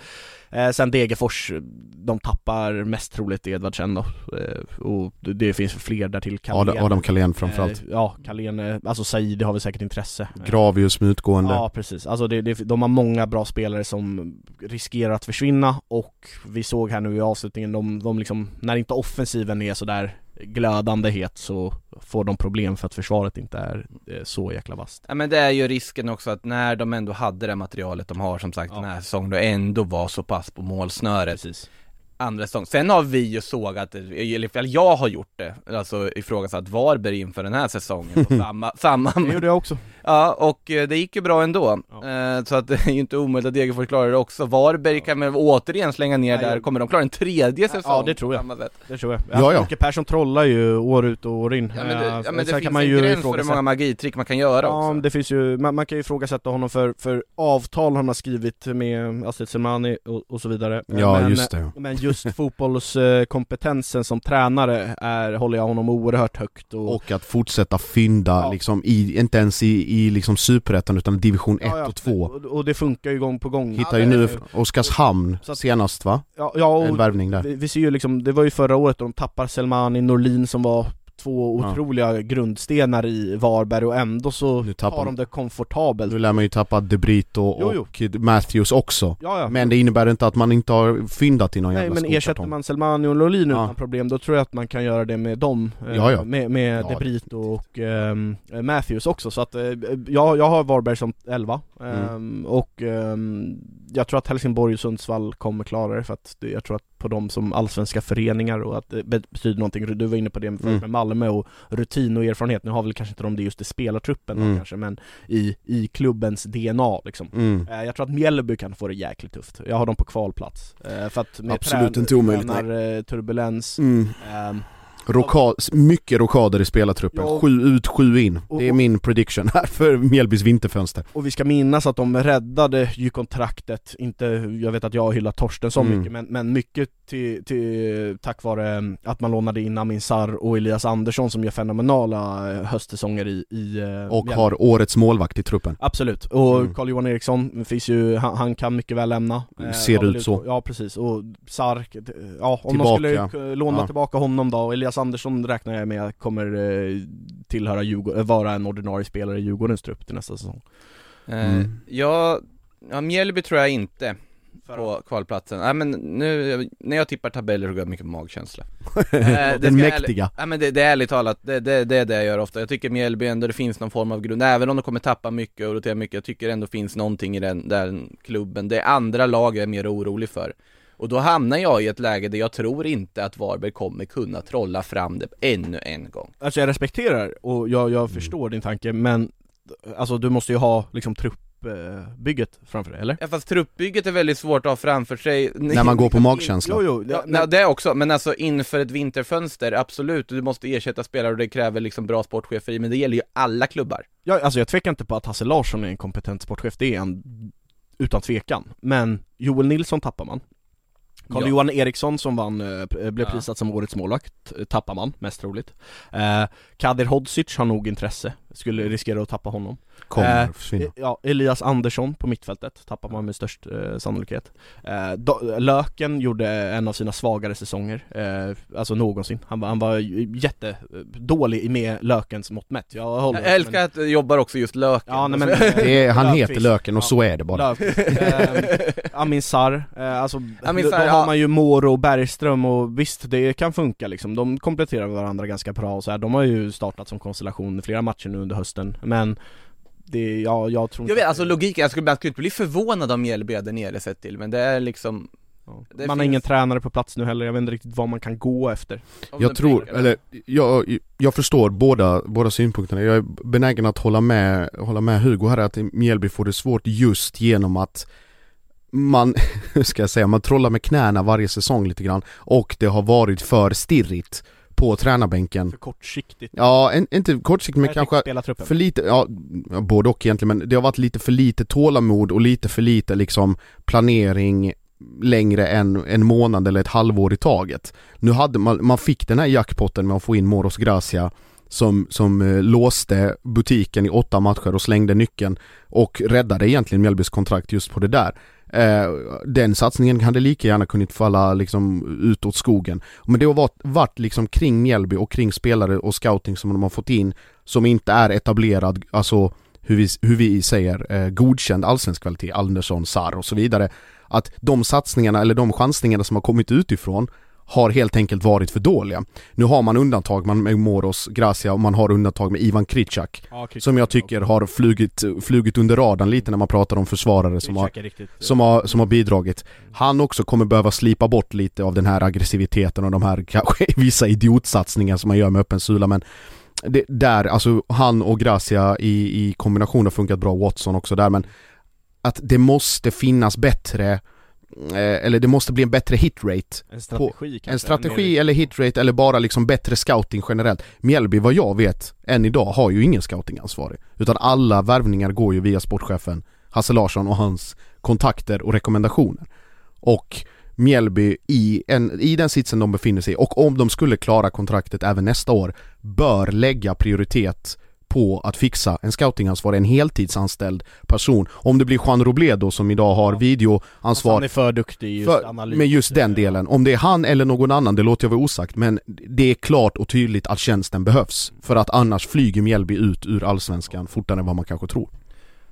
eh, Sen Degerfors, de tappar mest troligt Edvardsen då. Eh, Och det- finns fler där till Adam, Adam Carlén framförallt. Eh, ja, Carlén, eh, alltså Saidi har väl säkert intresse. Eh, Gravius med utgående. Ja precis, alltså det, det, de har många bra spelare som riskerar att försvinna och vi såg här nu i avslutningen, de, de liksom, när inte offensiven är sådär glödande het så får de problem för att försvaret inte är eh, så jäkla vasst. Ja men det är ju risken också att när de ändå hade det materialet de har som sagt Ja. den här säsongen och ändå var så pass på målsnöret Precis. Andra säsong. Sen har vi ju sågat, eller jag har gjort det, alltså ifrågasatt Varberg inför den här säsongen på samma, samma Det gjorde jag också. Ja, och eh, det gick ju bra ändå. Ja. Eh, Så att det är ju inte omöjligt att Degerfors klarar det också. Varberg kan väl återigen slänga ner Nej, där, kommer de klara en tredje säsong? Ja, det tror jag. Det tror jag. Ja, ja. Jocke Persson trollar ju år ut och år in. Ja men det, Eh, ja, men det finns en gräns för hur många magitrick man kan göra Ja, också. det finns ju, man, man kan ju ifrågasätta honom för, för avtal han har skrivit med Astrid Selmani och, och så vidare Ja, men, just det. Men just fotbollskompetensen som tränare är, håller jag honom oerhört högt och, Och att fortsätta fynda Ja. liksom i, inte ens i, i liksom superettan utan division 1 Ja, ja, och 2 och, och det funkar ju gång på gång Hittar ju nu Oskarshamn att- senast va? Ja, ja En värvning där vi, vi ser ju liksom, det var ju förra året de tappar Selmani, Norlin som var två Ja. otroliga grundstenar i Varberg och ändå så Nu tappar tar de det komfortabelt Nu lär man ju tappa De Brito Jo, jo. och Matthews också Ja, ja. Men det innebär inte att man inte har fyndat i någon Nej jävla men ersätter man Selmani och Norlin Ja. utan problem, då tror jag att man kan göra det med dem eh, Ja, ja. Med, med Ja, De Brito och ehm, Matthews också, så att eh, jag, jag har Varberg som 11 Mm. ehm, Och ehm, jag tror att Helsingborg och Sundsvall kommer klara det för att jag tror att på dem som allsvenska föreningar och att det be- betyder någonting, du var inne på det med, Mm. med Malmö och rutin och erfarenhet, nu har väl kanske inte de det just i spelartruppen Mm. kanske men i, i klubbens DNA liksom mm. Eh, Jag tror att Mjällby kan få det jäkligt tufft, jag har dem på kvalplats eh, För att med Absolut trän- inte omöjligt, tränar, eh, turbulens Mm. ehm, Roka- mycket rokader i spelartruppen, Ja. sju ut, sju in. Det är min prediction här för Mjällbys vinterfönster. Och vi ska minnas att de räddade ju kontraktet, inte, jag vet att jag hyllar Torstensson Mm. mycket men, men mycket till, till, tack vare eh, att man lånade in Amin Sarr och Elias Andersson som gör fenomenala eh, höstsäsonger i, i eh, Och Mjällby. har årets målvakt i truppen. Absolut, och Mm. Carl-Johan Eriksson finns ju, han, han kan mycket väl lämna Eh, Ser har väl ut så. Ja precis, och Sark, ja om Tillbaka. de skulle låna Ja. tillbaka honom då, och Elias Andersson räknar jag med kommer eh, tillhöra Djurgården, eh, vara en ordinarie spelare i Djurgårdens trupp till nästa säsong Eh, Mm. ja, ja, Mjällby tror jag inte på kvalplatsen. Nej men nu, när jag tippar tabeller så går jag mycket på magkänsla. Eh, det Den mäktiga. Ja men det, det är ärligt talat, det, det, det är det jag gör ofta. Jag tycker Mjällby ändå det finns någon form av grund, även om de kommer tappa mycket och rotera mycket, jag tycker ändå finns någonting i den, den klubben. Det är andra lag jag är mer orolig för. Och då hamnar jag i ett läge där jag tror inte att Varberg kommer kunna trolla fram det ännu en gång. Alltså jag respekterar och jag, Mm. jag förstår din tanke men Alltså du måste ju ha liksom truppbygget framför dig, eller? Ja fast truppbygget är väldigt svårt att ha framför sig När man går på magkänsla. Jo, jo, Ja, ja, nej, det också, men alltså inför ett vinterfönster, absolut, du måste ersätta spelare och det kräver liksom bra sportchefer i, men det gäller ju alla klubbar. Ja, alltså jag tvekar inte på att Hasse Larsson är en kompetent sportchef, det är han utan tvekan. Men Joel Nilsson tappar man. Carl-Johan Eriksson som vann, eh, blev Ja. prissatt som årets målvakt, eh, tappar man, mest troligt. Eh, Kadir Hodzic har nog intresse, skulle riskera att tappa honom. Kommer Eh, försvinna. Ja, Elias Andersson på mittfältet tappar man med störst eh, sannolikhet. Eh, Do- Löken gjorde en av sina svagare säsonger, eh, alltså någonsin. Han var, han var ju jättedålig med Lökens mått mätt. Jag håller Jag älskar att du jobbar också just löken. Ja, nej, men, Det är, han heter Löken och Ja. så är det bara. Eh, Amin Sarr, eh, alltså Amin då, Sarr, då ja. har man ju Moro och Bergström och visst det kan funka liksom, de kompletterar varandra ganska bra och så här. de har ju startat som konstellation i flera matcher nu under hösten, men det, ja, jag tror Jag vet, alltså logiken, jag skulle, man skulle inte bli förvånad om Mjällby där nere sett till, men det är liksom ja. Man har finns- ingen tränare på plats nu heller, jag vet inte riktigt vad man kan gå efter Jag tror, eller jag, jag förstår båda, båda synpunkterna. Jag är benägen att hålla med, hålla med Hugo här att Mjällby får det svårt just genom att man, hur ska jag säga, man trollar med knäna varje säsong lite grann och det har varit för stirrigt på tränarbänken. För kortsiktigt Ja, en, inte kortsiktigt men kanske för lite, ja, både och egentligen men det har varit lite för lite tålamod och lite för lite liksom planering längre än en månad eller ett halvår i taget. Nu hade man, man fick den här jackpotten med att få in Moros Gracia som, som eh, låste butiken i åtta matcher och slängde nyckeln och räddade egentligen Mjällbys kontrakt just på det där. Eh, den satsningen hade lika gärna kunnat falla liksom ut åt skogen. Men det har varit, varit liksom kring Mjällby och kring spelare och scouting som de har fått in som inte är etablerad, alltså hur vi, hur vi säger, eh, godkänd allsvensk kvalitet, Andersson, Sar och så vidare. Att de satsningarna eller de chansningarna som har kommit utifrån har helt enkelt varit för dåliga. Nu har man undantag med Moros, Gracia och man har undantag med Ivan Kritschak Ja, Christian som jag tycker har flugit, flugit under radarn lite när man pratar om försvarare som har, Kritschak riktigt, som har, som har bidragit. Han också kommer behöva slipa bort lite av den här aggressiviteten och de här kanske vissa idiotsatsningar som man gör med öppen sula men det, där, alltså han och Gracia i, i kombination har funkat bra, Watson också där men att det måste finnas bättre eller det måste bli en bättre hitrate en strategi kanske, en strategi eller hitrate eller bara liksom bättre scouting generellt. Mjällby vad jag vet, än idag har ju ingen scoutingansvarig. Utan alla värvningar går ju via sportchefen Hasse Larsson och hans kontakter och rekommendationer. Och Mjällby i, en, i den sitsen de befinner sig i och om de skulle klara kontraktet även nästa år bör lägga prioritet på att fixa en scoutingansvarig, en heltidsanställd person. Om det blir Juan Robledo som idag har Ja. videoansvar Han är för duktig i just för, analys med just den delen. Om det är han eller någon annan, det låter jag vara osagt, men det är klart och tydligt att tjänsten behövs. För att annars flyger Mjällby ut ur Allsvenskan fortare än vad man kanske tror.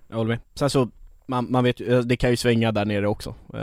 Jag håller med. Sen så, man, man vet ju, eh, det kan ju svänga där nere också. Uh,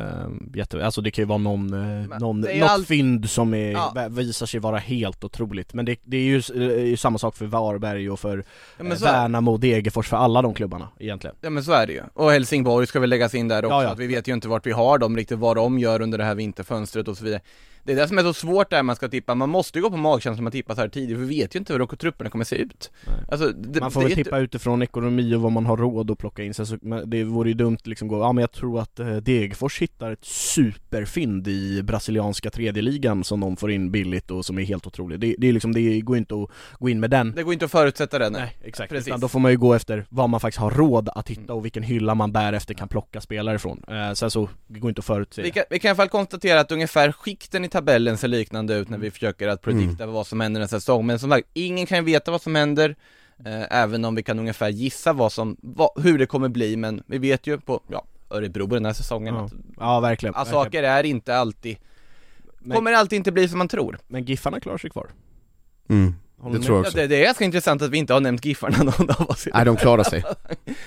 jätte, alltså det kan ju vara någon, eh, någon det är något allt- fynd som är, Ja. visar sig vara helt otroligt. Men det, det är, ju, s- det är ju samma sak för Varberg och för Ja men, eh, Värnamo och Degerfors, för alla de klubbarna egentligen. ja men så är det ju. Och Helsingborg ska väl läggas in där också, Ja, ja. att vi vet ju inte vart vi har dem riktigt, vad de gör under det här vinterfönstret och så vidare. Det är det som är så svårt där man ska tippa, man måste ju gå på magkänsla när man tippar så här tidigt, för vi vet ju inte hur trupperna kommer se ut. Alltså, det, Man får väl är inte- tippa utifrån ekonomi och vad man har råd att plocka in sen så, det vore ju dumt liksom gå, ja men jag tror att eh, Degerfors hittar ett superfynd i brasilianska tredje ligan som de får in billigt och som är helt otroligt. Det, det är liksom, det går inte att gå in med den Det går inte att förutsätta det, nej. Exakt. Precis. Utan då får man ju gå efter vad man faktiskt har råd att hitta och vilken hylla man därefter kan plocka spelare från. Eh, sen så, det går inte att förutse. Vi kan, vi kan i alla fall konstatera att ungefär skikten i tabellen ser liknande ut när vi försöker att predikta vad som händer nästa säsong, men som sagt, ingen kan ju veta vad som händer, eh, även om vi kan ungefär gissa vad som, vad, hur det kommer bli, men vi vet ju på, ja, Örebro den här säsongen Ja, att, ja verkligen. att verkligen. saker är inte alltid, Men, kommer alltid inte bli som man tror. men Giffarna klarar sig kvar. Mm, Håller det tror jag Ja, också. det, det är ganska intressant att vi inte har nämnt Giffarna någon av oss Nej, de klarar sig.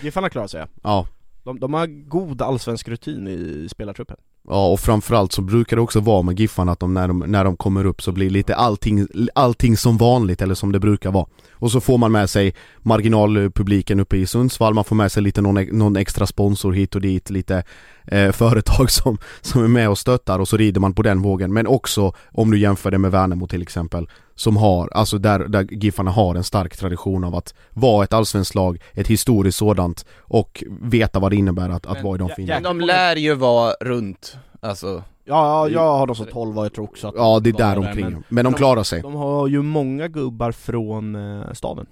Giffarna klarar sig ja. Ja. De, de har god allsvensk rutin i spelartruppen. Ja och framförallt så brukar det också vara med Giffarna att de när, de när de kommer upp så blir lite allting, allting som vanligt eller som det brukar vara. Och så får man med sig marginalpubliken uppe i Sundsvall, man får med sig lite någon, någon extra sponsor hit och dit, lite eh, företag som, som är med och stöttar och så rider man på den vågen. Men också om du jämför det med Värnamo till exempel, som har, alltså där, där Giffarna har en stark tradition av att vara ett allsvenskt lag, ett historiskt sådant och veta vad det innebär att, att Men- vara i de ja, fina Men de lär ju vara runt, alltså, Ja, jag har dem som 12 och jag tror också att Ja det är där omkring men men, de de- klarar sig De har ju många gubbar från eh, staden.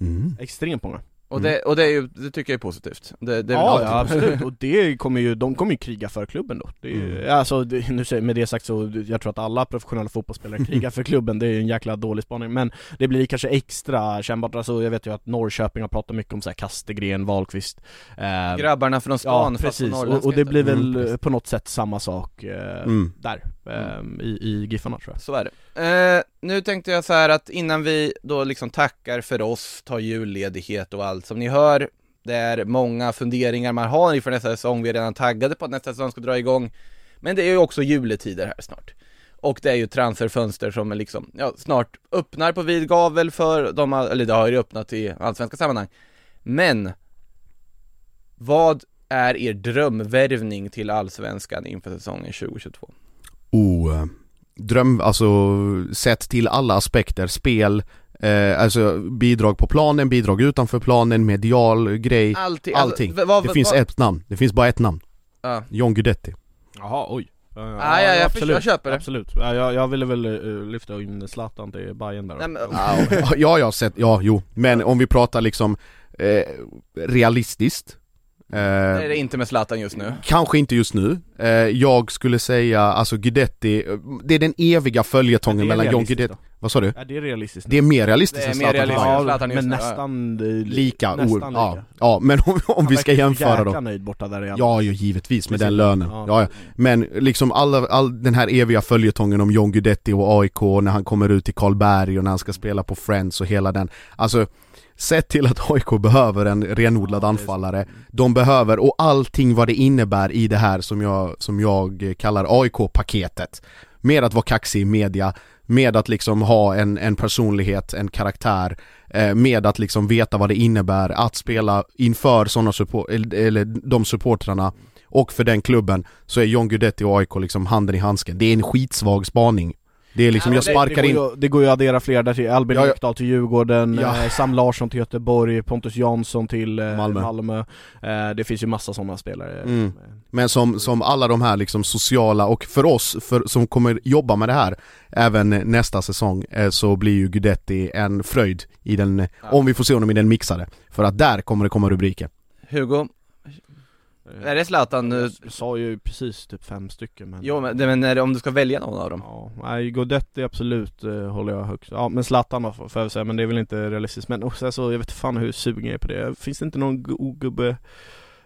mm. Extremt många. Och det, och det är ju, det tycker jag är positivt. Det, det är ja, ja absolut, och det kommer ju, de kommer ju kriga för klubben då. Det är ju, Mm. alltså, det, nu med det sagt så, jag tror att alla professionella fotbollsspelare krigar för klubben, det är ju en jäkla dålig spaning, men det blir kanske extra kännbart, alltså jag vet ju att Norrköping har pratat mycket om så här Kastegren, Wahlqvist eh, Grabbarna från Ja stan på precis, och, och det blir väl Mm, på något sätt samma sak eh, Mm. där, eh, i, i Giffarna tror jag. Så är det. Eh, nu tänkte jag så här att innan vi då liksom tackar för oss, tar julledighet och allt som ni hör, det är många funderingar man har inför nästa säsong, vi är redan taggade på att nästa säsong ska dra igång, men det är ju också juletider här snart. Och det är ju transferfönster som är liksom, ja, snart öppnar på vid gavel för de, eller det har ju öppnat i allsvenska sammanhang. Men, vad är er drömvärvning till allsvenskan inför säsongen 2022? Oh, dröm, alltså sett till alla aspekter, spel, eh, alltså bidrag på planen, bidrag utanför planen, medial grej, Allting, allting. alltså, vad- Det finns vad- ett namn, det finns bara ett namn. Ja. John Guidetti. Jaha, oj Ja, ja, jag jag köper det. Absolut, ja, jag, jag ville väl uh, lyfta in Zlatan till Bayern där. Nej, men- Ja, ja, jag har sett, ja, jo. Men om vi pratar liksom eh, realistiskt. Eh, Det är det inte med Zlatan just nu. Kanske inte just nu. Eh, jag skulle säga, alltså Guidetti, eh, det är den eviga följetongen är mellan John Guidetti. Vad sa du? Är det realistiskt? Det är mer realistiskt Det är än mer Zlatan realistiskt. Bayern. Zlatan just men nu, ja. nästan Lika, nästan lika. ja, ja, men om, om vi ska jämföra då jäkla nöjd borta där i alla Ja, ju givetvis med den lönen. Ja. Ja. Ja, Men liksom alla, all den här eviga följetongen om John Guidetti och AIK när han kommer ut till Karlberg och när han ska spela på Friends och hela den. Alltså, sett till att AIK behöver en renodlad Ja, anfallare. De behöver, och allting vad det innebär i det här som jag, som jag kallar AIK-paketet. Med att vara kaxig i media, med att liksom ha en, en personlighet, en karaktär, eh, med att liksom veta vad det innebär att spela inför sådana support, eller, eller de supportrarna och för den klubben så är John Guidetti och AIK liksom handen i handsken. Det är en skitsvag spaning. Det är liksom, Ja, jag sparkar in ju, det går ju att addera fler där till, Albin Ja, ja. Ekdal till Djurgården, Ja. eh, Sam Larsson till Göteborg, Pontus Jansson till eh, Malmö. Malmö, Eh, Det finns ju massa sådana spelare Mm. Men som, som alla de här liksom sociala, och för oss för, som kommer jobba med det här även nästa säsong så blir ju Guidetti en fröjd i den, Ja. om vi får se honom i den mixade. För att där kommer det komma rubriker. Hugo, är det Zlatan nu? Jag sa ju precis typ fem stycken men Jo men, det- men är det, om du ska välja någon av dem? Ja, nej Guidetti absolut eh, håller jag högt. Ja men Zlatan då får jag säga, men det är väl inte realistiskt. Men också, alltså, jag vet fan hur sugen jag är på det. Finns det inte någon go- gubbe?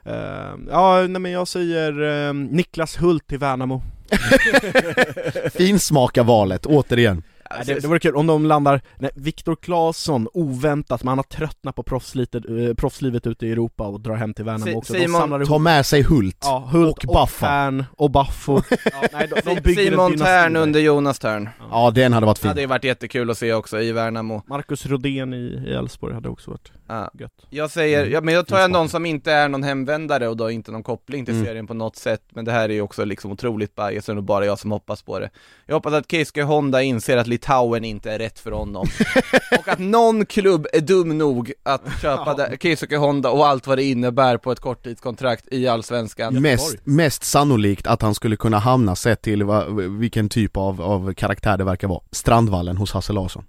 Eh, ja, nej men jag säger eh, Niklas Hult till Värnamo. Finsmaka valet, återigen. Nej, det, det vore kul om de landar, nej, Viktor Claesson, oväntat, men han har tröttnat på proffslivet, eh, proffslivet ute i Europa och drar hem till Värnamo Si- också. Simon, de samlar Ta ihop med sig Hult. ja, Hult och Baffa. Tern och Baffo. ja, nej, de, de bygger en Simon Tern under Jonas Tern. Ja den hade varit Det fin. hade ju varit jättekul att se också i Värnamo. Marcus Rodén i i Elfsborg hade också varit Ja. gött. Jag säger, Mm. ja, men jag tar jag någon som inte är någon hemvändare och då inte någon koppling till Mm. serien på något sätt, men det här är ju också liksom otroligt bias, och bara jag som hoppas på det. Jag hoppas att Keisuke Honda inser att Litauen inte är rätt för honom. och att någon klubb är dum nog att köpa ja. Keisuke Honda och allt vad det innebär på ett korttidskontrakt i Allsvenskan. Mest, mest sannolikt att han skulle kunna hamna sett till va, vilken typ av, av karaktär det verkar vara. Strandvallen hos Hasse Larsson.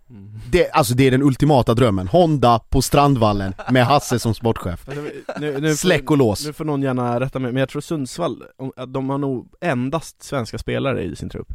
Det, alltså det är den ultimata drömmen. Honda på Strandvallen med Hasse som sportchef. Nu, nu, Släck och lås. Nu får någon gärna rätta mig, men jag tror Sundsvall, de har nog endast svenska spelare i sin trupp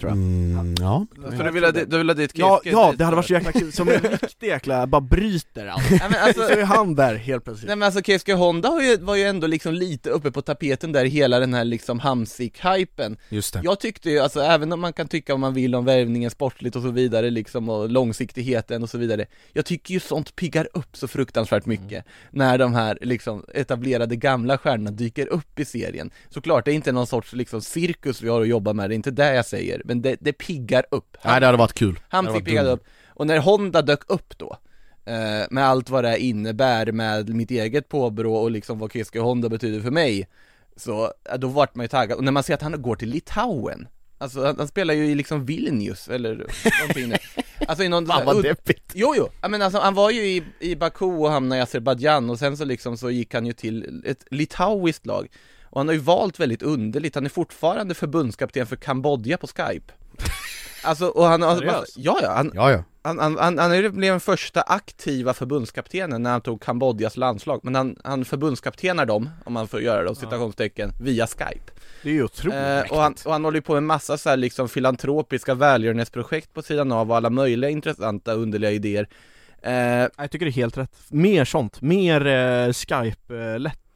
Tror jag. Mm, ja. Så du vill ha, du vill ha dit Ja, ja dit? det hade varit så jäkla kul, som en riktig jäkla, bara bryter allt. Nej men alltså, Så är han där helt plötsligt. Nej men alltså Keisuke Honda har ju, var ju ändå liksom lite uppe på tapeten där, hela den här liksom Hamsik-hypen. Just det. Jag tyckte ju, alltså även om man kan tycka vad man vill om värvningen sportligt och så vidare liksom och långsiktigheten och så vidare Jag tycker ju sånt piggar upp så fruktansvärt mycket när de här liksom etablerade gamla stjärnorna dyker upp i serien. Såklart, det är inte någon sorts liksom cirkus vi har att jobba med, det är inte det jag säger, men det, det piggar upp Nej det hade varit kul. han fick dumt. upp, och när Honda dök upp då eh, Med allt vad det innebär med mitt eget påbrå och liksom vad Keisuke Honda betyder för mig Så, ja, då vart man ju taggad, och när man ser att han går till Litauen Alltså han, han spelar ju i liksom Vilnius eller någonting nu Alltså i någon Fan vad deppigt. Jo jo, men alltså han var ju i, i Baku och hamnade i Azerbajdzjan och sen så liksom så gick han ju till ett litauiskt lag Och han har ju valt väldigt underligt, han är fortfarande förbundskapten för Kambodja på Skype. Alltså, och han har, ja ja, han, Ja ja. han, han, han, han blev den första aktiva förbundskaptenen när han tog Kambodjas landslag, men han, han förbundskaptenar dem, om man får göra det, då, citationstecken, via Skype. Det är ju otroligt Eh, och, han, och han håller ju på med massa så här liksom filantropiska välgörenhetsprojekt på sidan av och alla möjliga intressanta underliga idéer. Eh, Jag tycker det är helt rätt, mer sånt, mer eh,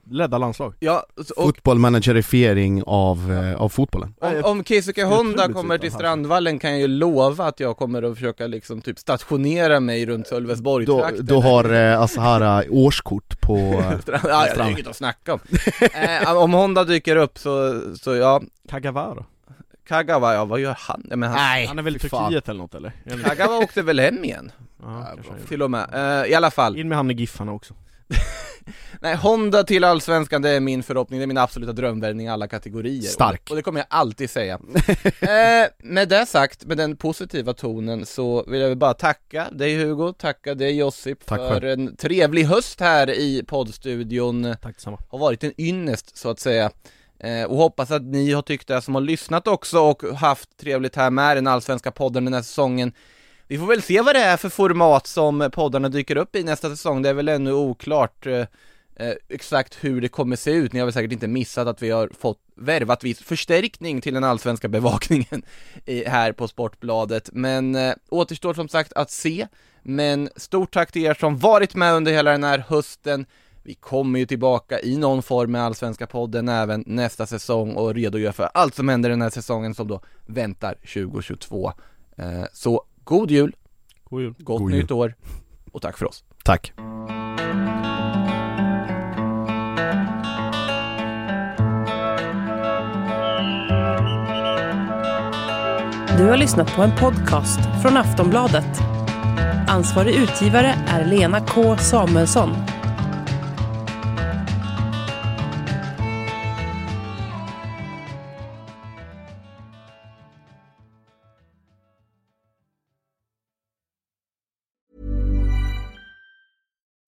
Skype-ledda landslag ja, och, Fotbollmanagerifiering av, eh, av fotbollen. om, om Keisuke Honda kommer till. Strandvallen kan jag ju lova att jag kommer att försöka liksom typ stationera mig runt Då, Sölvesborg-trakten. då har eh, Asahara årskort på... Eh, Strand, ja, det är inget att snacka om. eh, om Honda dyker upp så, så ja, Kagawa Kagawa, ja vad gör han? Ja, men han Nej, Han är väl i fy fan. Turkiet eller något eller? Kagawa åkte väl hem igen, Ja, kanske han till och med. Eh, I alla fall. In med han i Giffarna också nej Honda till Allsvenskan, det är min förhoppning, det är min absoluta drömvärvning i alla kategorier. Stark. Och, och det kommer jag alltid säga. eh, med det sagt, med den positiva tonen, så vill jag bara tacka dig Hugo, tacka dig Josip Tack för själv. en trevlig höst här i poddstudion. Tack detsamma har varit en ynnest så att säga. Eh, och hoppas att ni har tyckt det som har lyssnat också och haft trevligt här med den allsvenska podden den här säsongen. Vi får väl se vad det är för format som poddarna dyker upp i nästa säsong, det är väl ännu oklart. Eh, eh, exakt hur det kommer se ut. Ni har väl säkert inte missat att vi har fått värvat viss förstärkning till den allsvenska bevakningen i, här på Sportbladet. Men eh, återstår som sagt att se. Men stort tack till er som varit med under hela den här hösten. Vi kommer ju tillbaka i någon form med Allsvenska podden även nästa säsong och redogör för allt som händer den här säsongen som då väntar 2022. Eh, så god jul, God jul. gott God jul. nytt år och tack för oss. Tack. Du har lyssnat på en podcast från Aftonbladet. Ansvarig utgivare är Lena K Samuelsson.